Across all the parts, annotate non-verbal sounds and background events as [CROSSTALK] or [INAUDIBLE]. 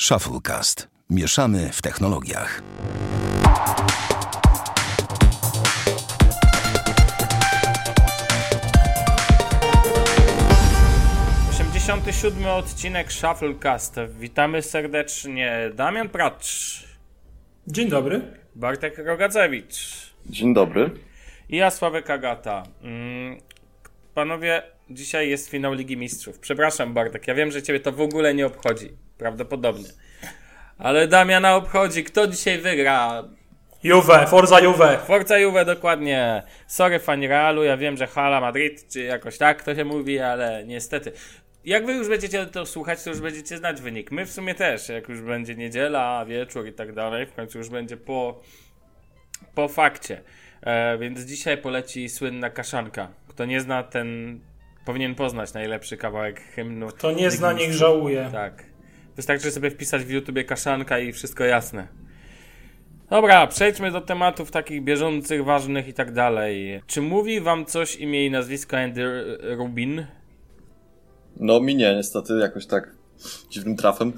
Shufflecast. Mieszamy w technologiach. Osiemdziesiąty siódmy odcinek Shufflecast. Witamy serdecznie Damian Pracz, Dzień dobry. Bartek Rogacewicz Dzień dobry. i ja Sławek Agata. Mm, Panowie, dzisiaj jest finał Ligi Mistrzów. Przepraszam Bartek, ja wiem, że ciebie to w ogóle nie obchodzi. Prawdopodobnie. Ale Damiana obchodzi. Kto dzisiaj wygra? Juve, Forza Juve. Forza Juve dokładnie. Sorry fani Realu, ja wiem, że Hala Madrid, czy jakoś tak to się mówi, ale niestety. Jak wy już będziecie to słuchać, to już będziecie znać wynik. My w sumie też, jak już będzie niedziela, wieczór i tak dalej, w końcu już będzie po, po fakcie. E, więc dzisiaj poleci słynna kaszanka. Kto nie zna, ten powinien poznać najlepszy kawałek hymnu. To nie zna, niech żałuje. Tak. Wystarczy sobie wpisać w YouTubie kaszanka i wszystko jasne. Dobra, przejdźmy do tematów takich bieżących, ważnych i tak dalej. Czy mówi wam coś imię i nazwisko Andy Rubin? No mi nie, niestety, jakoś tak dziwnym trafem.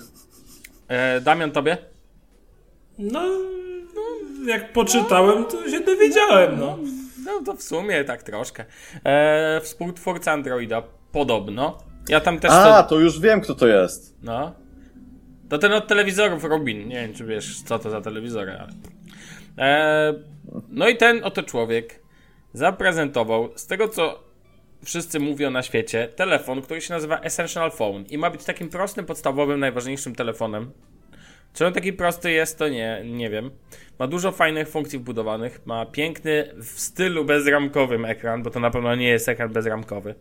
E, Damian, tobie? No, no, jak poczytałem, to się dowiedziałem, no. No to w sumie tak troszkę. E, współtwórca Androida, podobno. Ja tam też... A, to... to już wiem, kto to jest. No. To ten od telewizorów Rubin. Nie wiem, czy wiesz, co to za telewizory, ale... E, no i ten oto człowiek zaprezentował, z tego co wszyscy mówią na świecie, telefon, który się nazywa Essential Phone i ma być takim prostym, podstawowym, najważniejszym telefonem. Czy on taki prosty jest, to nie, nie wiem. Ma dużo fajnych funkcji wbudowanych, ma piękny w stylu bezramkowym ekran, bo to na pewno nie jest ekran bezramkowy.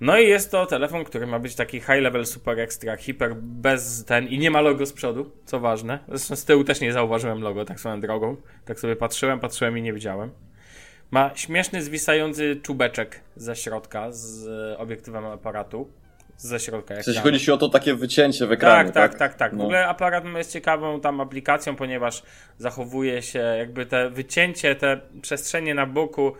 No i jest to telefon, który ma być taki high level, super extra, hiper, bez ten i nie ma logo z przodu, co ważne. Zresztą z tyłu też nie zauważyłem logo, tak swoją drogą. Tak sobie patrzyłem, patrzyłem i nie widziałem. Ma śmieszny, zwisający czubeczek ze środka, z e, obiektywem aparatu. Ze środka W sensie chodzi ci o to takie wycięcie w ekranie, Tak, tak? tak, tak, tak. W No. ogóle aparat jest ciekawą tam aplikacją, ponieważ zachowuje się jakby te wycięcie, te przestrzenie na boku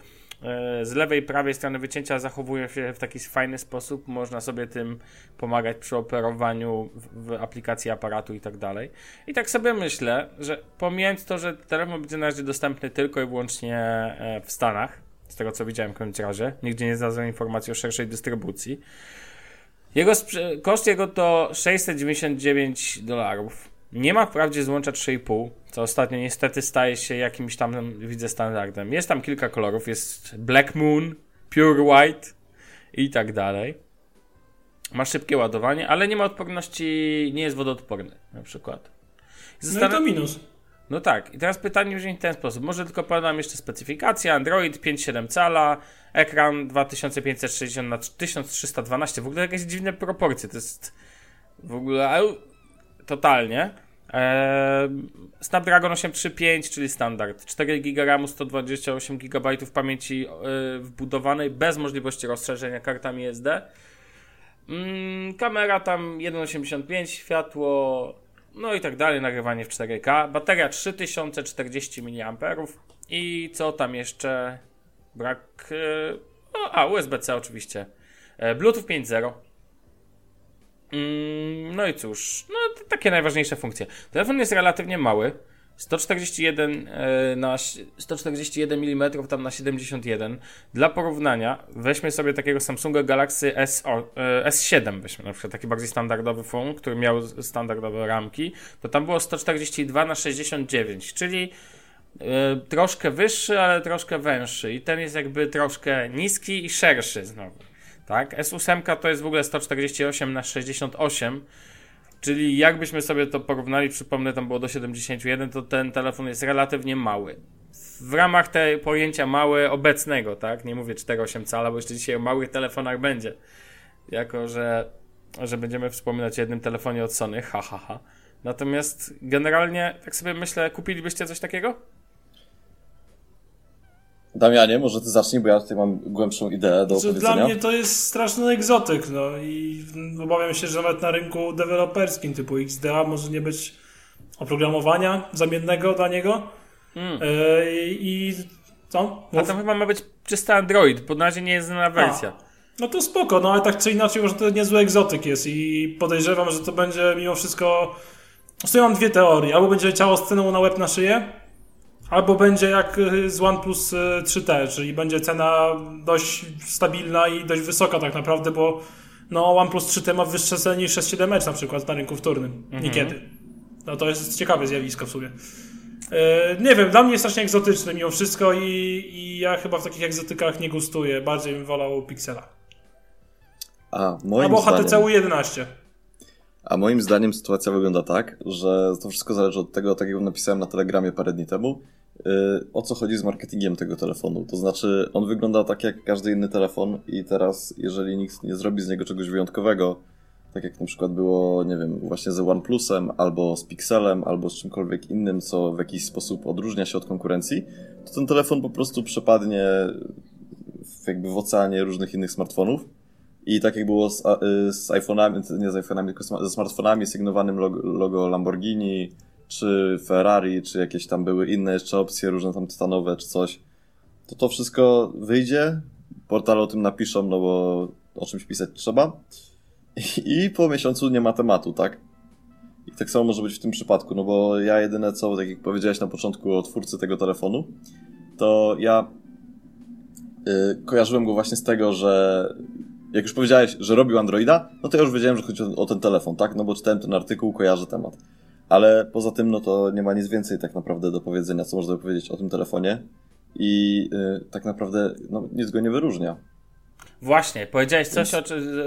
z lewej i prawej strony wycięcia zachowują się w taki fajny sposób. Można sobie tym pomagać przy operowaniu w, aplikacji aparatu i tak dalej. I tak sobie myślę, że pomijając to, że telefon będzie na razie dostępny tylko i wyłącznie e, w Stanach, z tego co widziałem w razie, nigdzie nie znalazłem informacji o szerszej dystrybucji. Jego koszt jego to 699 dolarów. Nie ma wprawdzie złącza 3,5, co ostatnio niestety staje się jakimś tam, widzę, standardem. Jest tam kilka kolorów, jest Black Moon, Pure White i tak dalej. Ma szybkie ładowanie, ale nie ma odporności, nie jest wodoodporny na przykład. No i to minus. no tak, i teraz pytanie brzmi w ten sposób. Może tylko podam jeszcze specyfikację. Android 5,7 cala, ekran 2560 na 1312. W ogóle jakieś dziwne proporcje. To jest w ogóle totalnie. Eee, Snapdragon 835, czyli standard. 4 GB RAMu, 128 GB pamięci e, wbudowanej, bez możliwości rozszerzenia kartami SD. Mm, kamera tam 1,85, światło, no i tak dalej, nagrywanie w 4K. Bateria 3040 mAh i co tam jeszcze? Brak. e, o, a, USB-C oczywiście. E, Bluetooth 5.0. Mm, no i cóż, no takie najważniejsze funkcje. Telefon jest relatywnie mały. 141 e, na ś- 141 mm tam na 71. Dla porównania weźmy sobie takiego Samsunga Galaxy S, e, S7 weźmy na przykład taki bardziej standardowy phone, który miał standardowe ramki, to tam było 142 na 69, czyli e, troszkę wyższy, ale troszkę węższy i ten jest jakby troszkę niski i szerszy znowu. Tak? S8 to jest w ogóle 148 na 68 Czyli jakbyśmy sobie to porównali, przypomnę, tam było do 71, to ten telefon jest relatywnie mały. W ramach tej pojęcia mały obecnego, tak? Nie mówię 4,8 cala, bo jeszcze dzisiaj o małych telefonach będzie. Jako, że, że będziemy wspominać o jednym telefonie od Sony, ha, ha, ha. Natomiast generalnie, tak sobie myślę, kupilibyście coś takiego? Damianie, może ty zacznij, bo ja tutaj mam głębszą ideę do Znaczy, dla opowiedzenia. mnie to jest straszny egzotyk, no i obawiam się, że nawet na rynku deweloperskim typu XDA może nie być oprogramowania zamiennego dla niego. Mm. E, I co? A tam chyba ma być czysty Android, bo na razie nie jest znana wersja. No to spoko, no ale tak czy inaczej może to niezły egzotyk jest i podejrzewam, że to będzie mimo wszystko W sumie mam dwie teorie. Albo będzie leciało z ceną na łeb na szyję, albo będzie jak y, z OnePlus y, 3T, czyli będzie cena dość stabilna i dość wysoka tak naprawdę, bo no OnePlus 3T ma wyższe ceny niż 6.7 Edge na przykład na rynku wtórnym. Niekiedy. No to jest ciekawe zjawisko w sumie. Yy, nie wiem, dla mnie jest strasznie egzotyczny mimo wszystko i, i ja chyba w takich egzotykach nie gustuję. Bardziej bym wolał Pixela. A moim Albo zdaniem... HTC U11. A moim zdaniem sytuacja wygląda tak, że to wszystko zależy od tego, tak jak napisałem na Telegramie parę dni temu, yy, o co chodzi z marketingiem tego telefonu. To znaczy, on wygląda tak jak każdy inny telefon i teraz, jeżeli nikt nie zrobi z niego czegoś wyjątkowego, tak jak na przykład było, nie wiem, właśnie ze OnePlusem, albo z Pixelem, albo z czymkolwiek innym, co w jakiś sposób odróżnia się od konkurencji, to ten telefon po prostu przepadnie w, jakby w oceanie różnych innych smartfonów. I tak jak było z, y, z iPhone'ami, nie z iPhone'ami, tylko ze smartfonami sygnowanym logo, Lamborghini, czy Ferrari, czy jakieś tam były inne jeszcze opcje, różne tam tytanowe, czy coś, to to wszystko wyjdzie, portale o tym napiszą, no bo o czymś pisać trzeba. I, po miesiącu nie ma tematu, tak? I tak samo może być w tym przypadku, no bo ja jedyne co, tak jak powiedziałeś na początku o twórcy tego telefonu, to ja y, kojarzyłem go właśnie z tego, że jak już powiedziałeś, że robił Androida, no to ja już wiedziałem, że chodzi o, o ten telefon, tak? No bo czytałem ten artykuł, kojarzę temat. Ale poza tym, no to nie ma nic więcej tak naprawdę do powiedzenia, co można powiedzieć o tym telefonie. I y, tak naprawdę, no nic go nie wyróżnia. Właśnie, powiedziałeś coś, o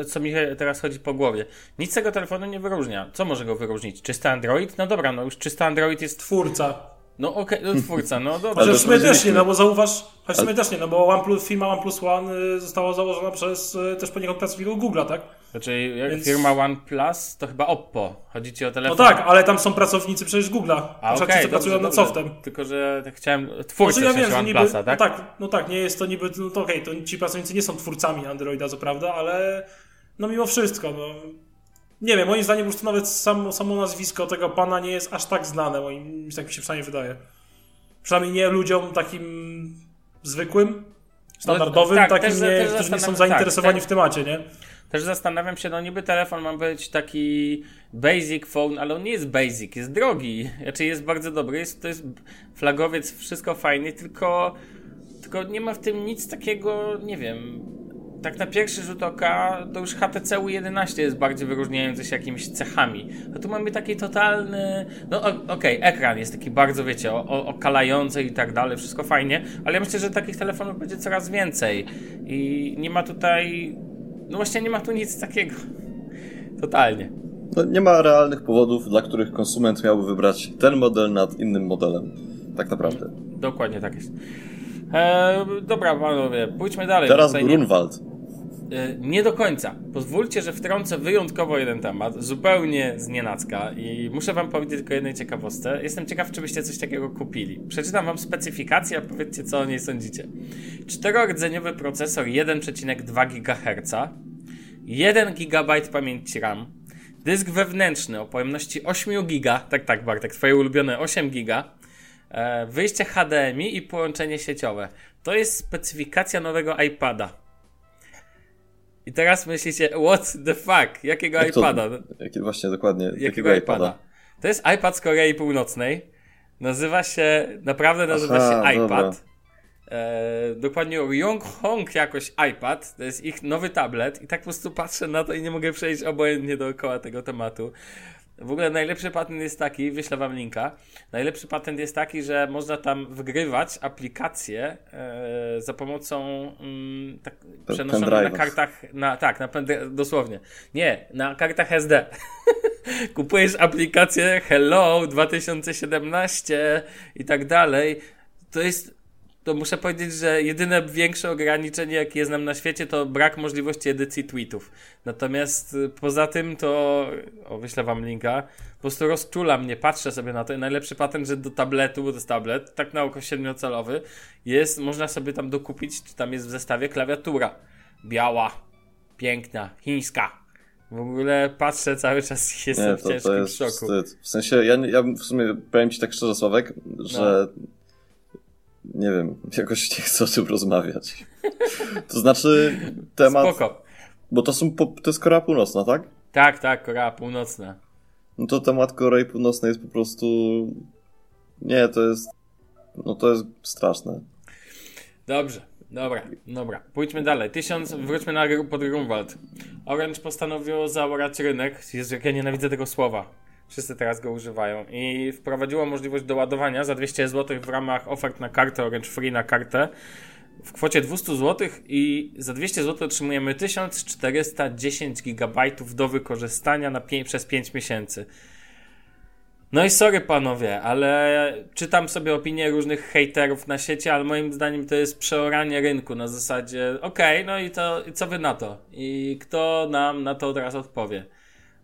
co mi teraz chodzi po głowie. Nic tego telefonu nie wyróżnia. Co może go wyróżnić? Czysty Android? No dobra, no już czysty Android jest... Twórca. No okej, no twórca, no dobra. Chociaż to też nie, no bo zauważ, sumie też nie, no bo OnePlus, firma OnePlus One y, została założona przez y, też poniekąd pracowników Google'a, tak? Znaczy, jak Więc- firma OnePlus, to chyba Oppo. Chodzi ci o No telefon? tak, ale tam są pracownicy przecież Google'a. A ci, co pracują dobrze, nad dobrze. softem. Tylko, że chciałem... Twórcy Znaczy, w sensie że niby, OnePlusa, tak? No tak, no tak, nie jest to niby, no to okej, to ci pracownicy nie są twórcami Androida, co prawda, ale no mimo wszystko, no. Nie wiem, moim zdaniem po prostu nawet samo, samo nazwisko tego pana nie jest aż tak znane, moim tak mi się przynajmniej wydaje. Przynajmniej nie ludziom takim zwykłym, standardowym, tak, takim, też- nie, też którzy nie są zastanawiam- zainteresowani tak, w temacie, nie? Też zastanawiam się, no niby telefon ma być taki basic phone, ale on nie jest basic, jest drogi. Znaczy jest bardzo dobry, jest, to jest flagowiec, wszystko fajnie, tylko, tylko nie ma w tym nic takiego, nie wiem, tak na pierwszy rzut oka to już HTC U11 jest bardziej wyróżniający się jakimiś cechami. A tu mamy taki totalny, no okej, ekran jest taki bardzo, wiecie, okalający i tak dalej, wszystko fajnie, ale ja myślę, że takich telefonów będzie coraz więcej i nie ma tutaj, no właśnie nie ma tu nic takiego. Totalnie. No, nie ma realnych powodów, dla których konsument miałby wybrać ten model nad innym modelem. Tak naprawdę. Dokładnie tak jest. Eee, dobra, panowie, pójdźmy dalej. Teraz Grunwald. E, Nie do końca. Pozwólcie, że wtrącę wyjątkowo jeden temat, zupełnie z nienacka i muszę wam powiedzieć tylko jednej ciekawostce. Jestem ciekaw, czy byście coś takiego kupili. Przeczytam wam specyfikację, a powiedzcie, co o niej sądzicie. Czterordzeniowy procesor 1,2 GHz, 1 GB pamięci RAM, dysk wewnętrzny o pojemności 8 GB, tak, tak Bartek, twoje ulubione 8 GB, e, wyjście HDMI i połączenie sieciowe. To jest specyfikacja nowego iPada. I teraz myślicie, what the fuck? Jakiego Jak to- iPada? Jakie, właśnie, dokładnie. Jakiego, Jakiego iPada? To jest iPad z Korei Północnej. Nazywa się, naprawdę nazywa Aha, się iPad. E, dokładnie Yonghong jakoś iPad. To jest ich nowy tablet. I tak po prostu patrzę na to i nie mogę przejść obojętnie dookoła tego tematu. W ogóle najlepszy patent jest taki, wyślę wam linka. Najlepszy patent jest taki, że można tam wgrywać aplikacje e, za pomocą mm, tak, przenoszonych na kartach, na, tak, na dosłownie. Nie, na kartach SD. [LAUGHS] Kupujesz aplikację Hello 2017 i tak dalej. To jest to muszę powiedzieć, że jedyne większe ograniczenie, jakie znam na świecie, to brak możliwości edycji tweetów. Natomiast y, poza tym to, o wyślę wam linka, po prostu rozczula mnie, patrzę sobie na to i najlepszy patent, że do tabletu, bo to jest tablet, tak na oko siedmiocelowy, jest, można sobie tam dokupić, czy tam jest w zestawie klawiatura. Biała, piękna, chińska. W ogóle patrzę cały czas i jestem Nie, w to, ciężkim to jest szoku. wstyd. W sensie, ja, ja w sumie powiem ci tak szczerze, Sławek, że nie wiem, [LAUGHS] jakoś nie chcę o tym rozmawiać. To znaczy, temat, Spoko. bo to są, to jest Korea Północna, tak? Tak, tak, Korea Północna. No to temat Korei Północnej jest po prostu... Nie, to jest... No to jest straszne. Dobrze, dobra, dobra. Pójdźmy dalej. Tysiąc, wróćmy na pod Grunwald. Orange postanowiło zaorać rynek. Jezu, jak ja nienawidzę tego słowa. Wszyscy teraz go używają. I wprowadziło możliwość doładowania za 200 zł w ramach ofert na kartę Orange Free na kartę w kwocie 200 zł i za 200 zł otrzymujemy 1410 GB do wykorzystania na przez 5 miesięcy. No i sorry panowie, ale czytam sobie opinie różnych hejterów na sieci, ale moim zdaniem to jest przeoranie rynku na zasadzie okej, okay, no i to co wy na to? I kto nam na to od razu odpowie?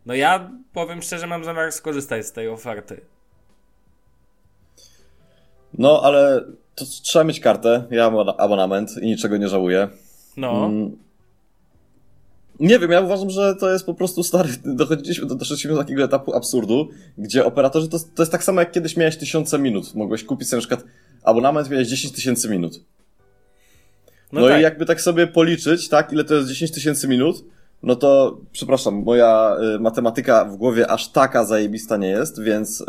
No ja powiem szczerze, mam zamiar skorzystać z tej oferty. No, ale to trzeba mieć kartę. Ja mam abonament i niczego nie żałuję. No. Mm. Nie wiem, ja uważam, że to jest po prostu stary. [LAUGHS] Dochodziliśmy, doszliśmy do takiego etapu absurdu, gdzie operatorzy to, to jest tak samo jak kiedyś miałeś tysiące minut. Mogłeś kupić sobie na przykład abonament, miałeś 10 tysięcy minut. No, no tak. i jakby tak sobie policzyć, tak, ile to jest 10 tysięcy minut, no to, przepraszam, moja y, matematyka w głowie aż taka zajebista nie jest, więc y,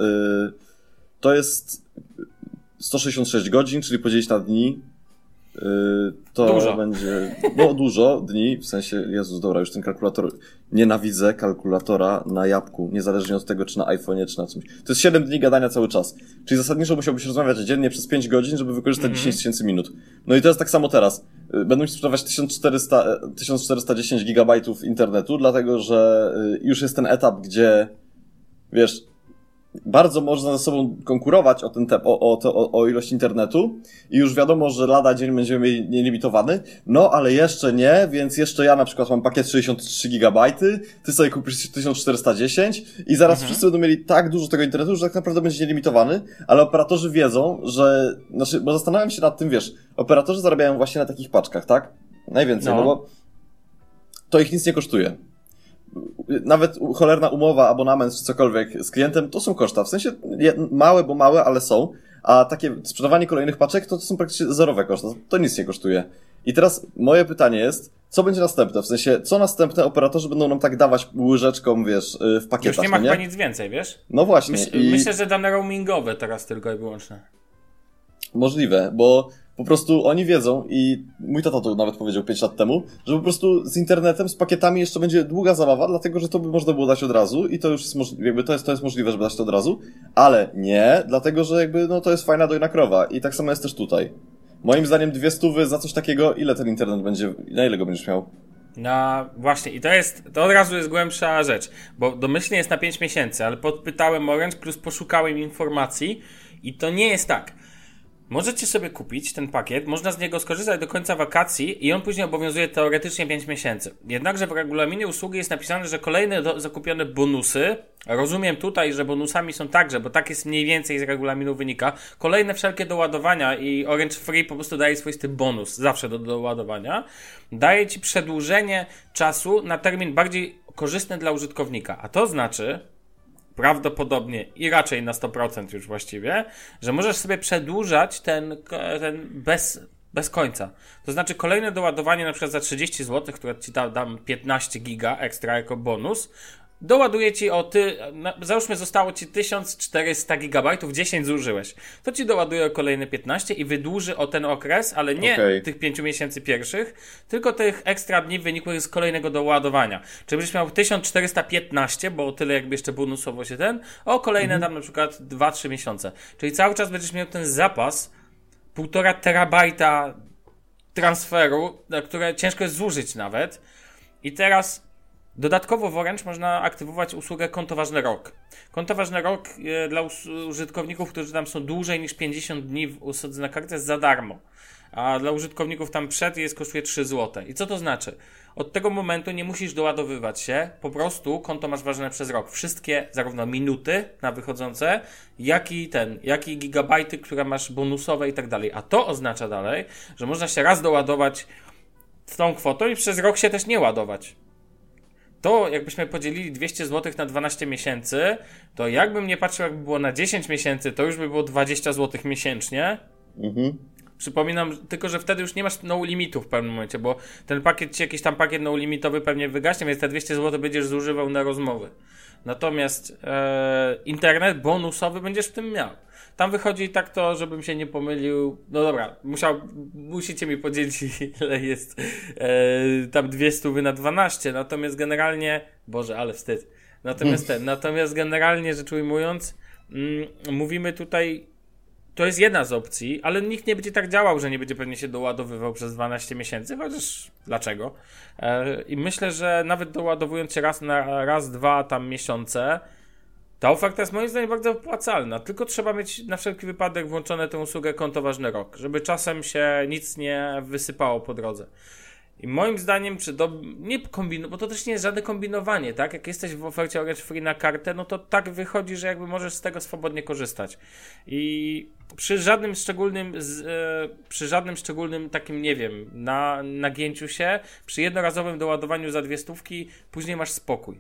to jest 166 godzin, czyli podzielić na dni, to dużo. będzie, no dużo dni, w sensie, Jezus, dobra, już ten kalkulator, nienawidzę kalkulatora na jabłku, niezależnie od tego, czy na iPhone'ie, czy na czymś. To jest 7 dni gadania cały czas. Czyli zasadniczo musiałbyś rozmawiać dziennie przez 5 godzin, żeby wykorzystać mm -hmm. 10 tysięcy minut. No i to jest tak samo teraz. Y, będą mi sprzedawać 1400, 1410 gigabajtów internetu, dlatego, że już jest ten etap, gdzie, wiesz, bardzo można ze sobą konkurować o, ten te, o, o, o, o ilość internetu i już wiadomo, że lada dzień będziemy mieli nielimitowany, no ale jeszcze nie, więc jeszcze ja na przykład mam pakiet 63 GB, ty sobie kupisz 1410 i zaraz mhm. wszyscy będą mieli tak dużo tego internetu, że tak naprawdę będzie nielimitowany, ale operatorzy wiedzą, że, znaczy, bo zastanawiam się nad tym, wiesz, operatorzy zarabiają właśnie na takich paczkach, tak? Najwięcej, no, no bo to ich nic nie kosztuje nawet cholerna umowa, abonament czy cokolwiek z klientem, to są koszta. W sensie małe, bo małe, ale są. A takie sprzedawanie kolejnych paczek to, to są praktycznie zerowe koszta. To nic nie kosztuje. I teraz moje pytanie jest, co będzie następne? W sensie, co następne operatorzy będą nam tak dawać łyżeczką, wiesz, y, w pakietach, Już nie ma no chyba nic więcej, wiesz? No właśnie. Myśl, i... Myślę, że dane roamingowe teraz tylko i wyłącznie. Możliwe, bo po prostu oni wiedzą i mój tata to nawet powiedział 5 lat temu, że po prostu z internetem, z pakietami jeszcze będzie długa zabawa, dlatego że to by można było dać od razu i to już jest możliwe, jakby to jest, to jest możliwe, żeby dać to od razu, ale nie, dlatego że jakby no to jest fajna dojna krowa i tak samo jest też tutaj. Moim zdaniem dwie stówy za coś takiego, ile ten internet będzie, na ile go będziesz miał? No właśnie, i to jest, to od razu jest głębsza rzecz, bo domyślnie jest na 5 miesięcy, ale podpytałem Orange plus poszukałem informacji i to nie jest tak. Możecie sobie kupić ten pakiet, można z niego skorzystać do końca wakacji i on później obowiązuje teoretycznie 5 miesięcy. Jednakże w regulaminie usługi jest napisane, że kolejne do, zakupione bonusy, rozumiem tutaj, że bonusami są także, bo tak jest mniej więcej z regulaminu wynika, kolejne wszelkie doładowania i Orange Free po prostu daje swoisty bonus, zawsze do doładowania, daje Ci przedłużenie czasu na termin bardziej korzystny dla użytkownika, a to znaczy, prawdopodobnie i raczej na 100% już właściwie, że możesz sobie przedłużać ten, ten bez, bez końca. To znaczy kolejne doładowanie na przykład za 30 zł, które ci da, dam 15 giga ekstra jako bonus, doładuje ci o ty, załóżmy zostało ci 1400 gigabajtów, 10 zużyłeś. To ci doładuje o kolejne 15 i wydłuży o ten okres, ale nie okay. tych 5 miesięcy pierwszych, tylko tych ekstra dni wynikłych z kolejnego doładowania. Czyli będziesz miał 1415, bo tyle jakby jeszcze bonusowo się ten, o kolejne mhm. tam na przykład 2-3 miesiące. Czyli cały czas będziesz miał ten zapas 1,5 terabajta transferu, które ciężko jest zużyć nawet. I teraz Dodatkowo w Orange można aktywować usługę konto ważny rok. Konto ważny rok e, dla użytkowników, którzy tam są dłużej niż 50 dni w usłudze na kartę jest za darmo. A dla użytkowników tam przed jest kosztuje 3 zł. I co to znaczy? Od tego momentu nie musisz doładowywać się, po prostu konto masz ważne przez rok. Wszystkie, zarówno minuty na wychodzące, jak i ten, jak i gigabajty, które masz bonusowe i tak dalej. A to oznacza dalej, że można się raz doładować tą kwotą i przez rok się też nie ładować to jakbyśmy podzielili 200 zł na 12 miesięcy, to jakbym nie patrzył, jakby było na 10 miesięcy, to już by było 20 zł miesięcznie. Mhm. Przypominam tylko, że wtedy już nie masz no limitu w pewnym momencie, bo ten pakiet ci jakiś tam pakiet no limitowy pewnie wygaśnie, więc te 200 zł będziesz zużywał na rozmowy. Natomiast e, internet bonusowy będziesz w tym miał. Tam wychodzi tak to, żebym się nie pomylił. No dobra, musiał, musicie mi podzielić, [LAUGHS] ile jest e, tam 200 na 12. Natomiast generalnie, Boże, ale wstyd. Natomiast ten, natomiast generalnie rzecz ujmując, mm, mówimy tutaj to jest jedna z opcji, ale nikt nie będzie tak działał, że nie będzie pewnie się doładowywał przez 12 miesięcy, chociaż dlaczego? E, I myślę, że nawet doładowując się raz na raz, dwa tam miesiące, ta oferta jest moim zdaniem bardzo opłacalna, tylko trzeba mieć na wszelki wypadek włączone tę usługę konto ważny rok, żeby czasem się nic nie wysypało po drodze. I moim zdaniem, przy do... nie kombinu, bo to też nie jest żadne kombinowanie, tak? Jak jesteś w ofercie Orange Free na kartę, no to tak wychodzi, że jakby możesz z tego swobodnie korzystać. I przy żadnym szczególnym, e, przy żadnym szczególnym takim, nie wiem, na, nagięciu się, przy jednorazowym doładowaniu za dwie stówki, później masz spokój.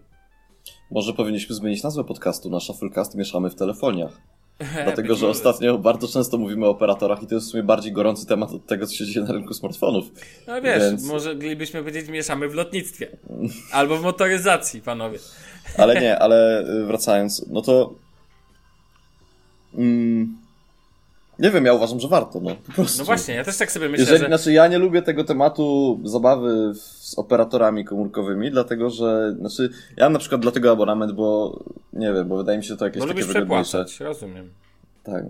Może powinniśmy zmienić nazwę podcastu na Shufflecast Mieszamy w telefoniach. [LAUGHS] Dlatego, że ostatnio bardzo często mówimy o operatorach i to jest w sumie bardziej gorący temat od tego, co się dzieje na rynku smartfonów. No wiesz, Więc... może moglibyśmy powiedzieć mieszamy w lotnictwie. Albo w motoryzacji, panowie. Ale nie, ale y, wracając, no to... Mm, nie wiem, ja uważam, że warto, no po prostu. No właśnie, ja też tak sobie myślę, Jeżeli, że... Znaczy, ja nie lubię tego tematu zabawy z operatorami komórkowymi, dlatego, że... Znaczy, ja mam na przykład dlatego abonament, bo... Nie wiem, bo wydaje mi się to jakieś bo takie wygodniejsze. rozumiem. Tak.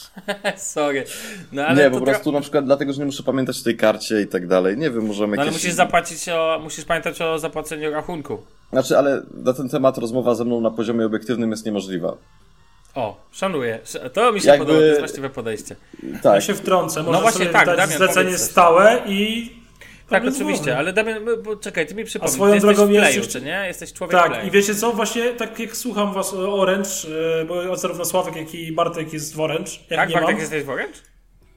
[LAUGHS] Sorry. No, ale nie, po prostu na przykład dlatego, że nie muszę pamiętać o tej karcie i tak dalej. Nie wiem, możemy no, ale musisz zapłacić o, musisz pamiętać o zapłaceniu rachunku. Znaczy, ale na ten temat rozmowa ze mną na poziomie obiektywnym jest niemożliwa. O, szanuję. To mi się Jakby... podoba, to jest właściwe podejście. Tak. Ja się wtrącę, może no właśnie sobie tak, Damian, zlecenie stałe i... Tak, oczywiście, ale Damian, bo czekaj, ty mi przypomnij, A swoją ty drogą jesteś w playu, nie? Jesteś człowiek Tak, play. i wiecie co, właśnie tak jak słucham was o Orange, e, bo zarówno Sławek, jak i Bartek jest w Orange. Jak tak, nie Bartek mam. jesteś w Orange?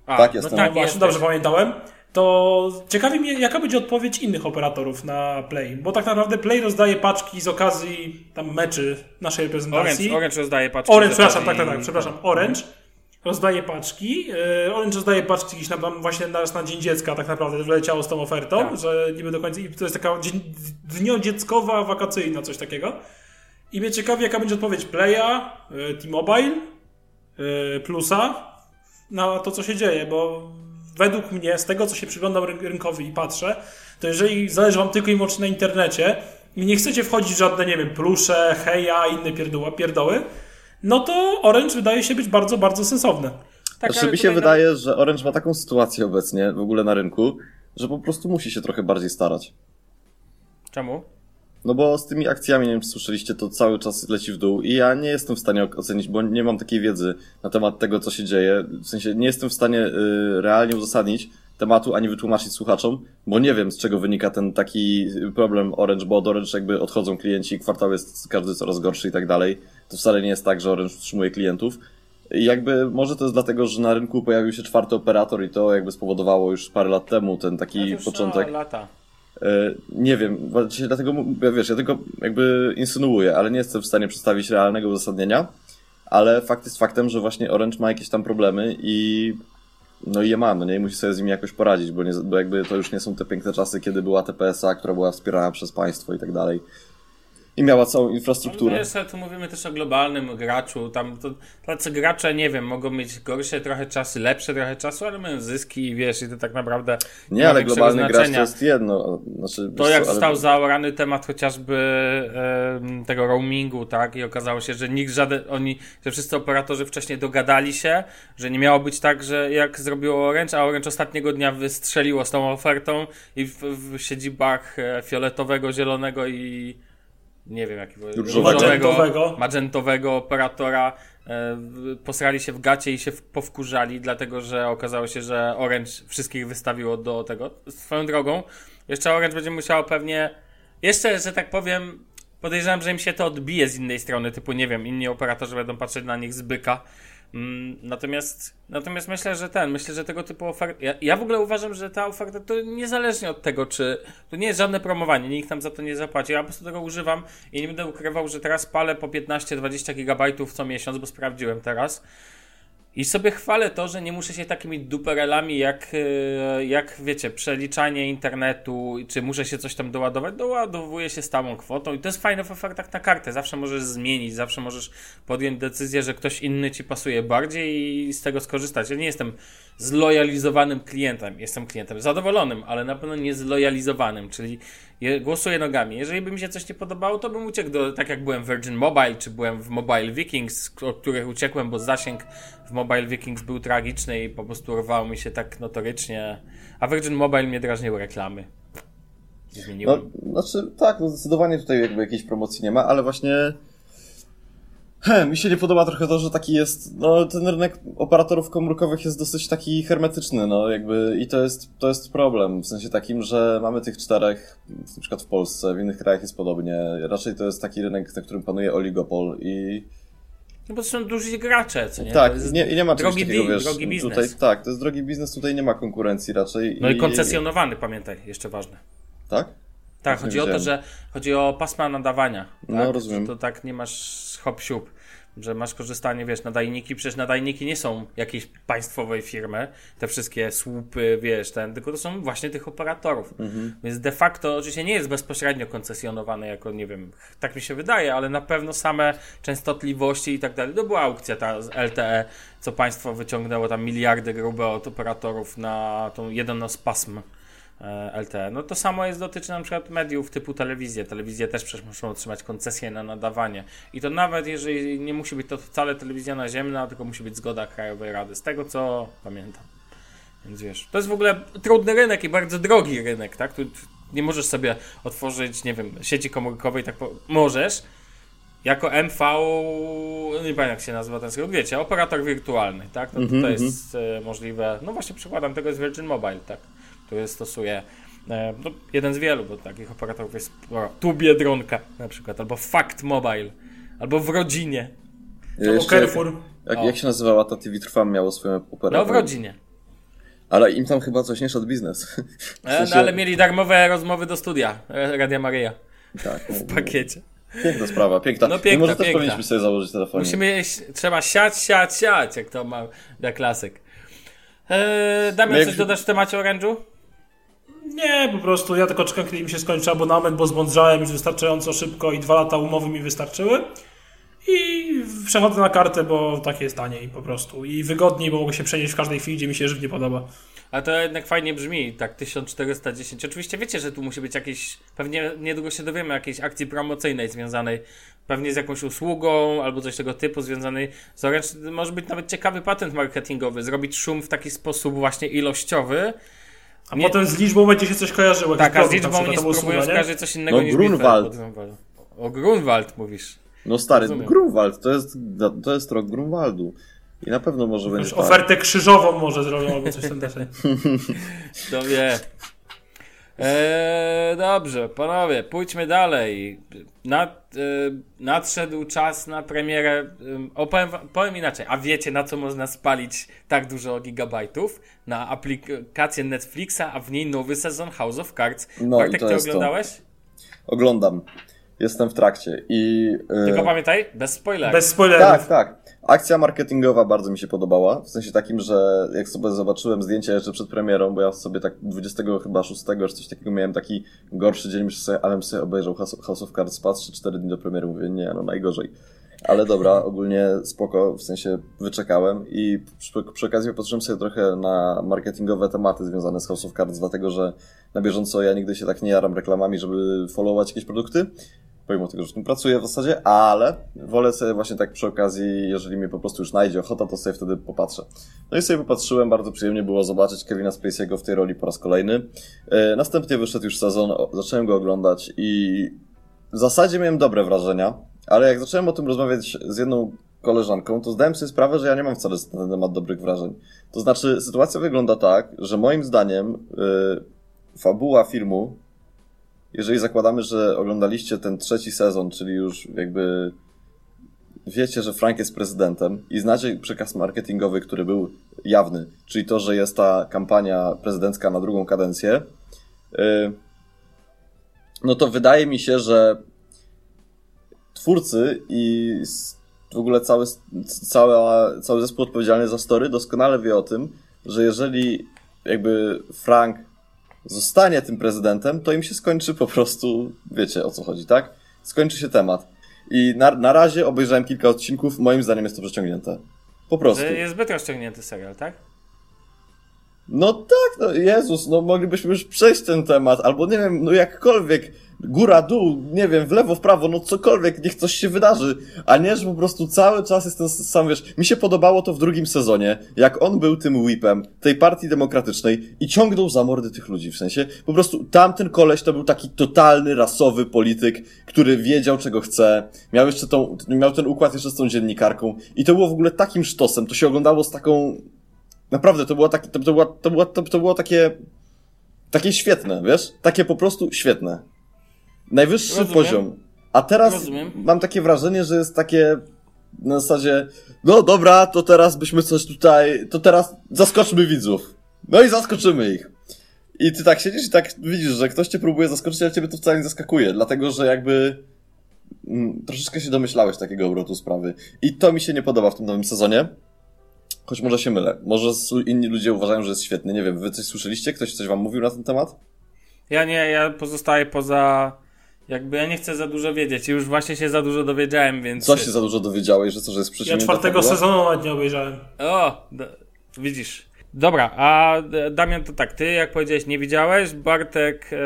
A, tak, jestem. No tak, właśnie, dobrze pamiętałem to ciekawi mnie, jaka będzie odpowiedź innych operatorów na Play, bo tak naprawdę Play rozdaje paczki z okazji tam meczy naszej reprezentacji. Orange, Orange rozdaje paczki. Orange, przepraszam, tak, tak, tak, przepraszam, Orange rozdaje paczki. E, Orange rozdaje paczki gdzieś tam właśnie na, na Dzień Dziecka tak naprawdę wleciało z tą ofertą, tak. że niby do końca, i to jest taka dniodzieckowa, wakacyjna, coś takiego. I mnie ciekawi, jaka będzie odpowiedź Playa, e, T-Mobile, e, Plusa na to, co się dzieje, bo według mnie, z tego co się przyglądam rynkowi i patrzę, to jeżeli zależy Wam tylko i wyłącznie na internecie i nie chcecie wchodzić w żadne, nie wiem, plusze, heja, inne pierdoły, pierdoły no to Orange wydaje się być bardzo, bardzo sensowne. Tak, znaczy, mi się wydaje, że Orange ma taką sytuację obecnie w ogóle na rynku, że po prostu musi się trochę bardziej starać. Czemu? No bo z tymi akcjami, nie wiem czy słyszeliście, to cały czas leci w dół i ja nie jestem w stanie ocenić, bo nie mam takiej wiedzy na temat tego, co się dzieje. W sensie nie jestem w stanie y, realnie uzasadnić tematu, ani wytłumaczyć słuchaczom, bo nie wiem, z czego wynika ten taki problem Orange, bo od Orange jakby odchodzą klienci, kwartał jest każdy coraz gorszy i tak dalej. To wcale nie jest tak, że Orange utrzymuje klientów. I jakby może to jest dlatego, że na rynku pojawił się czwarty operator i to jakby spowodowało już parę lat temu ten taki początek. lata. E, nie wiem, dlatego, wiesz, ja tylko jakby insynuuję, ale nie jestem w stanie przedstawić realnego uzasadnienia, ale fakt jest faktem, że właśnie Orange ma jakieś tam problemy i no i je ma, no nie, i musi sobie z nimi jakoś poradzić, bo, nie, bo jakby to już nie są te piękne czasy, kiedy była TPSA, która była wspierana przez państwo i tak dalej i miała całą infrastrukturę. No, wiesz, tu mówimy też o globalnym graczu. Tam to, tacy gracze, nie wiem, mogą mieć gorsze trochę czasy, lepsze trochę czasu, ale mają zyski i wiesz, i to tak naprawdę. Nie, nie ale globalny znaczenia. gracz to jest jedno. Znaczy, to jak co, został ale... zaorany temat chociażby e, tego roamingu, tak? I okazało się, że nikt żaden, oni, że wszyscy operatorzy wcześniej dogadali się, że nie miało być tak, że jak zrobiło Orange, a Orange ostatniego dnia wystrzeliło z tą ofertą i w, w siedzibach e, fioletowego, zielonego i nie wiem jakiego magentowego, magentowego. Operatora e, posrali się w gacie i się powkurzali, dlatego że okazało się, że Orange wszystkich wystawiło do tego. Swoją drogą, jeszcze Orange będzie musiało pewnie, jeszcze, że tak powiem, podejrzewam, że im się to odbije z innej strony, typu nie wiem, inni operatorzy będą patrzeć na nich z byka natomiast, natomiast myślę, że ten, myślę, że tego typu oferta. Ja, ja, w ogóle uważam, że ta oferta to niezależnie od tego, czy. To nie jest żadne promowanie, nikt nam za to nie zapłaci. Ja po prostu tego używam i nie będę ukrywał, że teraz palę po 15-20 gigabajtów co miesiąc, bo sprawdziłem teraz. I sobie chwalę to, że nie muszę się takimi duperelami jak, e, jak wiecie, przeliczanie internetu, czy muszę się coś tam doładować, doładowuje się stałą kwotą i to jest fajne w ofertach na kartę. Zawsze możesz zmienić, zawsze możesz podjąć decyzję, że ktoś inny ci pasuje bardziej i z tego skorzystać. Ja nie jestem zlojalizowanym klientem, jestem klientem zadowolonym, ale na pewno nie zlojalizowanym, czyli głosuję nogami. Jeżeli by mi się coś nie podobało, to bym uciekł do, tak jak byłem w Virgin Mobile, czy byłem w Mobile Vikings, od których uciekłem, bo zasięg w Mobile Vikings był tragiczny i po prostu rwało mi się tak notorycznie, a Virgin Mobile mnie drażniły reklamy. No, znaczy, tak, no zdecydowanie tutaj jakby jakiejś promocji nie ma, ale właśnie He, mi się nie podoba trochę to, że taki jest, no ten rynek operatorów komórkowych jest dosyć taki hermetyczny, no jakby i to jest, to jest problem, w sensie takim, że mamy tych czterech, na przykład w Polsce, w innych krajach jest podobnie, raczej to jest taki rynek, na którym panuje oligopol i... No bo to są duży gracze, co nie? Tak, nie, i nie ma drogi, takiego, wiesz, drogi biznes. Tutaj, tak, to jest drogi biznes, tutaj nie ma konkurencji raczej. No i, i koncesjonowany, pamiętaj, jeszcze ważne. Tak? Tak, chodzi o to, że chodzi o pasma nadawania. No, tak? rozumiem. Że to tak nie masz hop siup że masz korzystanie, wiesz, nadajniki, przecież nadajniki nie są jakiejś państwowej firmy, te wszystkie słupy, wiesz, ten, tylko to są właśnie tych operatorów. Mhm. Więc de facto oczywiście nie jest bezpośrednio koncesjonowane jako, nie wiem, tak mi się wydaje, ale na pewno same częstotliwości i tak dalej. To była aukcja ta z LTE, co państwo wyciągnęło tam miliardy grube od operatorów na tą jedną z pasm LTE. No to samo jest dotyczy na przykład mediów typu telewizję. Telewizje też przecież muszą otrzymać koncesję na nadawanie. I to nawet jeżeli nie musi być to wcale telewizja naziemna, tylko musi być zgoda Krajowej Rady. Z tego co pamiętam. Więc wiesz, to jest w ogóle trudny rynek i bardzo drogi rynek, tak? Tu nie możesz sobie otworzyć, nie wiem, sieci komórkowej, tak po... możesz. Jako MV, nie pamiętam jak się nazywa ten skrót, wiecie, operator wirtualny, tak? No to, mm -hmm, to jest mm -hmm. możliwe. No właśnie przykładem tego jest Virgin Mobile, tak? Który stosuje e, no, jeden z wielu, bo takich operatorów jest sporo. Tu Biedronka na przykład, albo Fact Mobile, albo w rodzinie. Albo Carrefour. Jak, jak się nazywała ta TV Trwam miało swoją operator? No w rodzinie. Ale im tam chyba coś nie szedł biznes. [LAUGHS] W sensie... No ale mieli darmowe rozmowy do studia e, Radia Maryja. Tak. [LAUGHS] w pakiecie. Piękna sprawa, piękna. No piękna, może też piękna. powinniśmy sobie założyć telefon. Musimy, trzeba siać, siać, siać, jak to ma da klasyk. Eee, Damian, no coś dodasz w temacie Orange'u? Nie, po prostu ja tylko czekam, kiedy mi się skończy abonament, bo zbądrzałem już wystarczająco szybko i dwa lata umowy mi wystarczyły. I przechodzę na kartę, bo tak jest taniej po prostu. I wygodniej, bo mogę się przenieść w każdej chwili, gdzie mi się żywnie podoba. Ale to jednak fajnie brzmi, tak 1410. Oczywiście wiecie, że tu musi być jakieś, pewnie niedługo się dowiemy, jakiejś akcji promocyjnej związanej pewnie z jakąś usługą albo coś tego typu związanej z Orange. Może być nawet ciekawy patent marketingowy, zrobić szum w taki sposób właśnie ilościowy, a nie... potem z liczbą będzie się coś kojarzyło. Tak, a z liczbą nie spróbują skojarzyć coś innego no, niż Grunwald. O Grunwald mówisz. No stary, Rozumiem. Grunwald, to jest, to jest rok Grunwaldu. I na pewno może będzie. Tak. Ofertę krzyżową może zrobią albo coś tam [LAUGHS] deseń. To wie. Eee, dobrze, panowie, pójdźmy dalej. Nad, e, nadszedł czas na premierę. E, opowiem, powiem inaczej. A wiecie, na co można spalić tak dużo gigabajtów? Na aplikację Netflixa, a w niej nowy sezon House of Cards. No, Bartek, ty oglądałeś? To. Oglądam. Jestem w trakcie i... Yy... Tylko pamiętaj, bez spoilerów. Bez spoilerów. Tak, tak. Akcja marketingowa bardzo mi się podobała, w sensie takim, że jak sobie zobaczyłem zdjęcia jeszcze przed premierą, bo ja sobie tak 20 chyba 6 czy coś takiego miałem taki gorszy dzień, myślę sobie, ale sobie obejrzał House of Cards, patrzę 4 dni do premiery, mówię, nie, no najgorzej. Ale dobra, ogólnie spoko, w sensie wyczekałem i przy, przy okazji popatrzyłem sobie trochę na marketingowe tematy związane z House of Cards, dlatego że na bieżąco ja nigdy się tak nie jaram reklamami, żeby followować jakieś produkty, pomimo tego, że w tym pracuję w zasadzie, ale wolę sobie właśnie tak przy okazji, jeżeli mi po prostu już najdzie ochota, to sobie wtedy popatrzę. No i sobie popatrzyłem, bardzo przyjemnie było zobaczyć Kevina Spacey'ego w tej roli po raz kolejny. E, następnie wyszedł już sezon, zacząłem go oglądać i w zasadzie miałem dobre wrażenia, ale jak zacząłem o tym rozmawiać z jedną koleżanką, to zdałem sobie sprawę, że ja nie mam wcale na ten temat dobrych wrażeń. To znaczy, sytuacja wygląda tak, że moim zdaniem yy, fabuła filmu jeżeli zakładamy, że oglądaliście ten trzeci sezon, czyli już jakby wiecie, że Frank jest prezydentem i znacie przekaz marketingowy, który był jawny, czyli to, że jest ta kampania prezydencka na drugą kadencję, y, no to wydaje mi się, że twórcy i w ogóle cały, cała, cały zespół odpowiedzialny za story doskonale wie o tym, że jeżeli jakby Frank zostanie tym prezydentem, to im się skończy po prostu, wiecie o co chodzi, tak? Skończy się temat. I na, na razie obejrzałem kilka odcinków, moim zdaniem jest to przeciągnięte. Po prostu. Jest zbyt rozciągnięty serial, tak? No tak, no Jezus, no moglibyśmy już przejść ten temat, albo nie wiem, no jakkolwiek, góra, dół, nie wiem, w lewo, w prawo, no cokolwiek, niech coś się wydarzy, a nie, że po prostu cały czas jest ten sam, wiesz, mi się podobało to w drugim sezonie, jak on był tym whipem tej partii demokratycznej i ciągnął za mordy tych ludzi, w sensie, po prostu tamten koleś to był taki totalny, rasowy polityk, który wiedział, czego chce, miał jeszcze tą, miał ten układ jeszcze z tą dziennikarką i to było w ogóle takim sztosem, to się oglądało z taką, Naprawdę, to było, takie, to, to, było, to, było, to, to było takie, takie świetne, wiesz? Takie po prostu świetne. Najwyższy Rozumiem. poziom. A teraz Rozumiem. mam takie wrażenie, że jest takie na zasadzie, no dobra, to teraz byśmy coś tutaj, to teraz zaskoczmy widzów. No i zaskoczymy ich. I ty tak siedzisz i tak widzisz, że ktoś cię próbuje zaskoczyć, ale ciebie to wcale nie zaskakuje, dlatego że jakby mm, troszeczkę się domyślałeś takiego obrotu sprawy. I to mi się nie podoba w tym nowym sezonie. Choć może się mylę. Może inni ludzie uważają, że jest świetny. Nie wiem, wy coś słyszeliście? Ktoś coś wam mówił na ten temat? Ja nie, ja pozostaję poza. Jakby ja nie chcę za dużo wiedzieć. Już właśnie się za dużo dowiedziałem, więc. Co się za dużo dowiedziałeś, że co, że jest Ja przeciwnie czwartego sezonu nawet nie obejrzałem. O, d- widzisz. Dobra, a D- Damian to tak, ty jak powiedziałeś nie widziałeś, Bartek, e,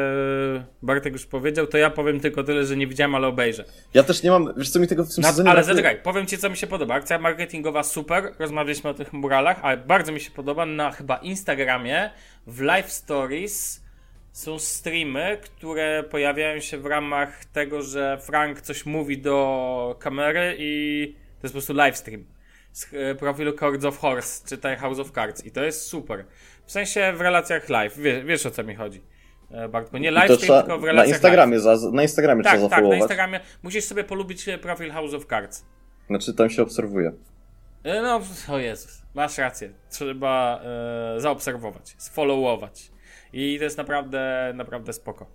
Bartek już powiedział, to ja powiem tylko tyle, że nie widziałem, ale obejrzę. Ja też nie mam, wiesz co mi tego w tym Na, sezonie ale zaczekaj, powiem ci co mi się podoba. Akcja marketingowa super, rozmawialiśmy o tych muralach, ale bardzo mi się podoba na chyba Instagramie w Live Stories są streamy, które pojawiają się w ramach tego, że Frank coś mówi do kamery i to jest po prostu live stream z e, profilu Cards of Horse, czytaj House of Cards i to jest super. W sensie w relacjach live, Wie, wiesz o co mi chodzi. e, Bartku, nie live stream, trzeba, tylko w na relacjach Instagramie, za, na Instagramie live. trzeba Tak, tak, na. Instagramie musisz sobie polubić e, profil House of Cards. Znaczy tam się obserwuje. No, o Jezus, masz rację. Trzeba e, zaobserwować, sfollowować. I to jest naprawdę, naprawdę spoko.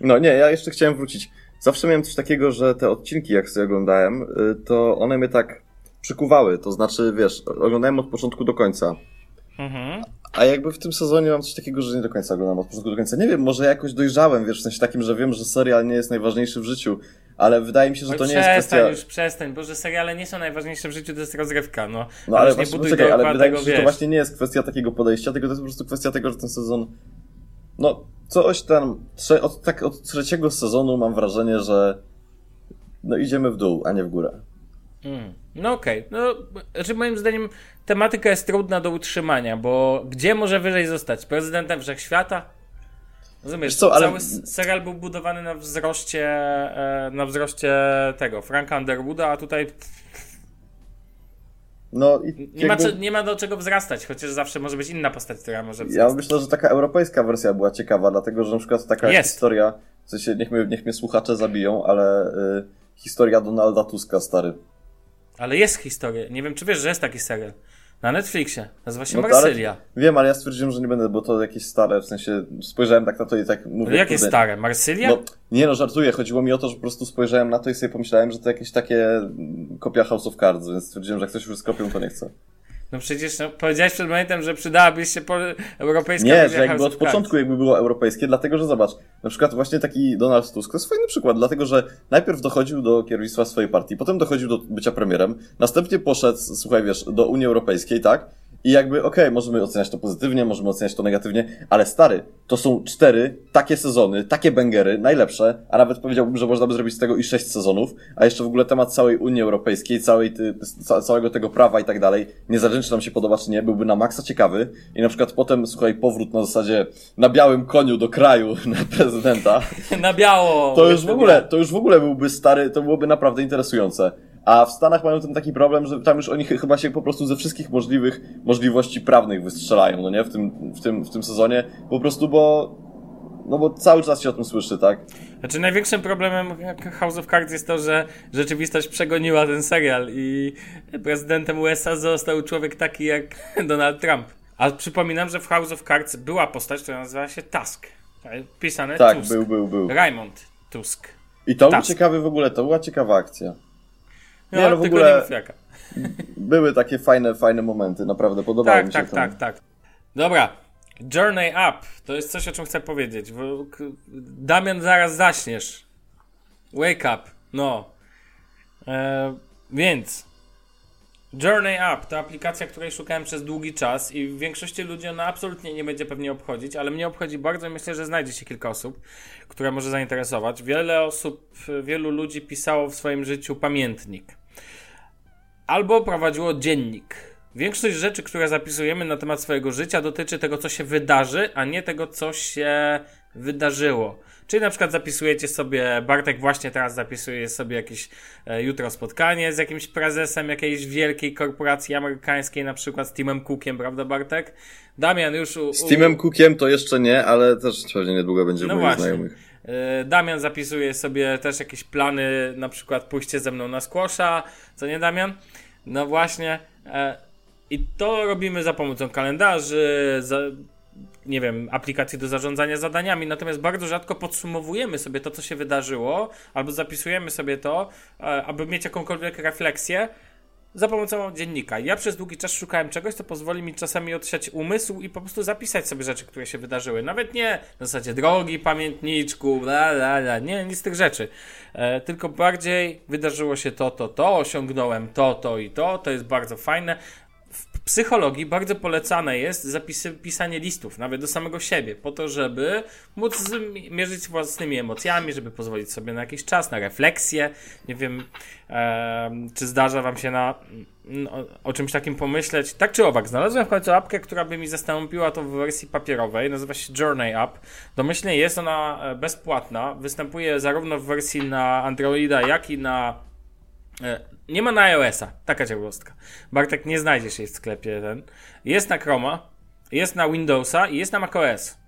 No nie, ja jeszcze chciałem wrócić. Zawsze miałem coś takiego, że te odcinki, jak sobie oglądałem, to one mnie tak przykuwały. To znaczy, wiesz, oglądałem od początku do końca. Mhm. A jakby w tym sezonie mam coś takiego, że nie do końca oglądam od początku do końca. Nie wiem, może jakoś dojrzałem, wiesz, w sensie takim, że wiem, że serial nie jest najważniejszy w życiu, ale wydaje mi się, że Oj, to nie jest przestań kwestia... już, przestań, bo że seriale nie są najważniejsze w życiu, to jest rozrywka, no. No ale właśnie, buduj poczekaj, ale wydaje mi się, że to właśnie nie jest kwestia takiego podejścia, tylko to jest po prostu kwestia tego, że ten sezon... No, coś tam... Trze... Od, tak od trzeciego sezonu mam wrażenie, że... No idziemy w dół, a nie w górę. Mm. No okej, no, znaczy moim zdaniem tematyka jest trudna do utrzymania, bo gdzie może wyżej zostać? Prezydentem Wszechświata? Rozumiesz, Wiesz co, ale- cały serial był budowany na wzroście, e, na wzroście tego, Franka Underwooda, a tutaj No i nie ma, jakby- co, nie ma do czego wzrastać, chociaż zawsze może być inna postać, która może Ja wzrastać. myślę, że taka europejska wersja była ciekawa, dlatego że na przykład taka Jest. historia, w sensie niech mnie, niech mnie słuchacze zabiją, ale y, historia Donalda Tuska, stary. Ale jest historia, nie wiem czy wiesz, że jest taki serial. Na Netflixie, nazywa się No Marsylia. Wiem, ale ja stwierdziłem, że nie będę, bo to jakieś stare, w sensie spojrzałem tak na to i tak mówię... Ale jakie stare? Marsylia? No, nie no, żartuję. Chodziło mi o to, że po prostu spojrzałem na to i sobie pomyślałem, że to jakieś takie mm, kopia House of Cards, więc stwierdziłem, że jak ktoś już skopią, to nie chcę. No przecież no, powiedziałeś przed momentem, że przydałaby się po, europejska Nie, że jakby od początku jakby było europejskie, dlatego że zobacz, na przykład właśnie taki Donald Tusk to jest fajny przykład, dlatego że najpierw dochodził do kierownictwa swojej partii, potem dochodził do bycia premierem, następnie poszedł, słuchaj, wiesz, do Unii Europejskiej, tak? I jakby, okej, możemy oceniać to pozytywnie, możemy oceniać to negatywnie, ale stary, to są cztery takie sezony, takie bęgery, najlepsze, a nawet powiedziałbym, że można by zrobić z tego i sześć sezonów, a jeszcze w ogóle temat całej Unii Europejskiej, całej ty, ca, całego tego prawa i tak dalej, niezależnie czy nam się podoba, czy nie, byłby na maksa ciekawy i na przykład potem, słuchaj, powrót na zasadzie na białym koniu do kraju [LAUGHS] na prezydenta, Na biało! to już w ogóle, to już w ogóle byłby stary, to byłoby naprawdę interesujące. A w Stanach mają ten taki problem, że tam już oni ch- chyba się po prostu ze wszystkich możliwych możliwości prawnych wystrzelają, no nie? W tym, w tym, w tym sezonie. Po prostu, bo, no bo cały czas się o tym słyszy, tak? Znaczy największym problemem House of Cards jest to, że rzeczywistość przegoniła ten serial i prezydentem USA został człowiek taki jak [LAUGHS] Donald Trump. A przypominam, że w House of Cards była postać, która nazywała się Tusk. Pisane Tak, Tusk. był, był, był. Raymond Tusk. I to był ciekawy w ogóle, to była ciekawa akcja. No, Nie, no w ogóle-. Były takie fajne, fajne momenty, naprawdę podobało Tak, mi się tak, to. tak, tak. Dobra. Journey Up. To jest coś, o czym chcę powiedzieć. Damian, zaraz zaśniesz. Wake up. No. E, więc. Journey Up to aplikacja, której szukałem przez długi czas i w większości ludzi ona absolutnie nie będzie pewnie obchodzić, ale mnie obchodzi bardzo i myślę, że znajdzie się kilka osób, które może zainteresować. Wiele osób, wielu ludzi pisało w swoim życiu pamiętnik albo prowadziło dziennik. Większość rzeczy, które zapisujemy na temat swojego życia, dotyczy tego, co się wydarzy, a nie tego, co się wydarzyło. Czyli na przykład zapisujecie sobie, Bartek właśnie teraz zapisuje sobie jakieś e, jutro spotkanie z jakimś prezesem jakiejś wielkiej korporacji amerykańskiej, na przykład z Timem Cookiem, prawda Bartek? Damian już u, u, Z Timem Cookiem to jeszcze nie, ale też pewnie niedługo będzie No u moich znajomych. E, Damian zapisuje sobie też jakieś plany, na przykład pójście ze mną na squasha, co nie Damian? No właśnie. e, I to robimy za pomocą kalendarzy, za, nie wiem, aplikacji do zarządzania zadaniami, natomiast bardzo rzadko podsumowujemy sobie to, co się wydarzyło, albo zapisujemy sobie to, e, aby mieć jakąkolwiek refleksję za pomocą dziennika. Ja przez długi czas szukałem czegoś, co pozwoli mi czasami odsiać umysł i po prostu zapisać sobie rzeczy, które się wydarzyły. Nawet nie na zasadzie drogi, pamiętniczku, bla, bla, bla. Nie, nic z tych rzeczy. E, tylko bardziej wydarzyło się to, to, to, osiągnąłem to, to i to. To jest bardzo fajne. Psychologii bardzo polecane jest zapisy, pisanie listów, nawet do samego siebie, po to, żeby móc mierzyć własnymi emocjami, żeby pozwolić sobie na jakiś czas, na refleksję. Nie wiem, em, czy zdarza Wam się na, no, o czymś takim pomyśleć. Tak czy owak, znalazłem w końcu apkę, która by mi zastąpiła to w wersji papierowej. Nazywa się Journey App. Domyślnie jest ona e, bezpłatna. Występuje zarówno w wersji na Androida, jak i na E, Nie ma na iOS-a, taka ciekawostka. Bartek nie znajdziesz jej w sklepie ten. Jest na Chroma, jest na Windowsa i jest na macOS.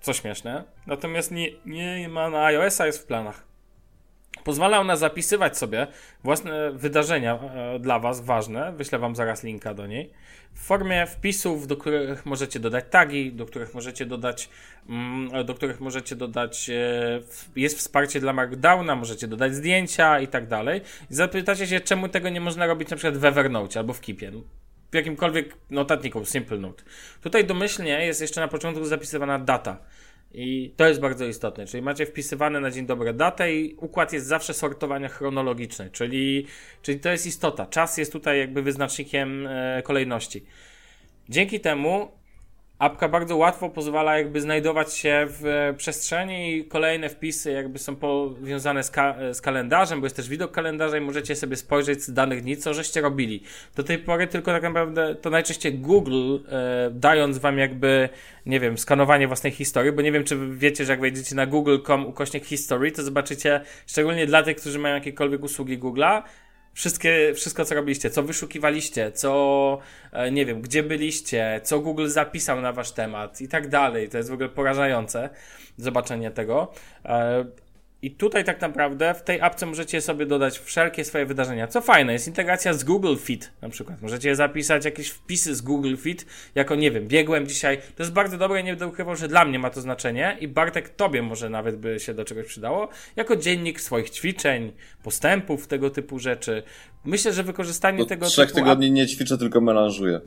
Co śmieszne. Natomiast nie, nie ma na iOS-a, jest w planach. Pozwala ona zapisywać sobie własne wydarzenia e, dla Was ważne. Wyślę Wam zaraz linka do niej. W formie wpisów, do których możecie dodać tagi, do których możecie dodać, mm, do których możecie dodać, e, jest wsparcie dla Markdowna, możecie dodać zdjęcia i tak dalej. Zapytacie się, czemu tego nie można robić na przykład w Evernote albo w Keepie. W jakimkolwiek notatniku, Simple Note. Tutaj domyślnie jest jeszcze na początku zapisywana data. I to jest bardzo istotne, czyli macie wpisywane na dzień dobry datę i układ jest zawsze sortowania chronologiczne, czyli, czyli to jest istota. Czas jest tutaj jakby wyznacznikiem e, kolejności. Dzięki temu apka bardzo łatwo pozwala jakby znajdować się w e, przestrzeni i kolejne wpisy jakby są powiązane z, ka- z kalendarzem, bo jest też widok kalendarza i możecie sobie spojrzeć z danych dni, co żeście robili. Do tej pory tylko tak naprawdę to najczęściej Google e, dając wam jakby, nie wiem, skanowanie własnej historii, bo nie wiem, czy wiecie, że jak wejdziecie na google.com ukośnik history, to zobaczycie, szczególnie dla tych, którzy mają jakiekolwiek usługi Google'a, Wszystkie, wszystko, co robiliście, co wyszukiwaliście, co, e, nie wiem, gdzie byliście, co Google zapisał na wasz temat i tak dalej. To jest w ogóle porażające zobaczenie tego. I tutaj tak naprawdę w tej apce możecie sobie dodać wszelkie swoje wydarzenia. Co fajne, jest integracja z Google Fit na przykład. Możecie zapisać jakieś wpisy z Google Fit, jako nie wiem, biegłem dzisiaj. To jest bardzo dobre, nie będę ukrywał, że dla mnie ma to znaczenie i Bartek, tobie może nawet by się do czegoś przydało, jako dziennik swoich ćwiczeń, postępów, tego typu rzeczy. Myślę, że wykorzystanie Od tego trzech typu tygodni nie ćwiczę, tylko melanżuję.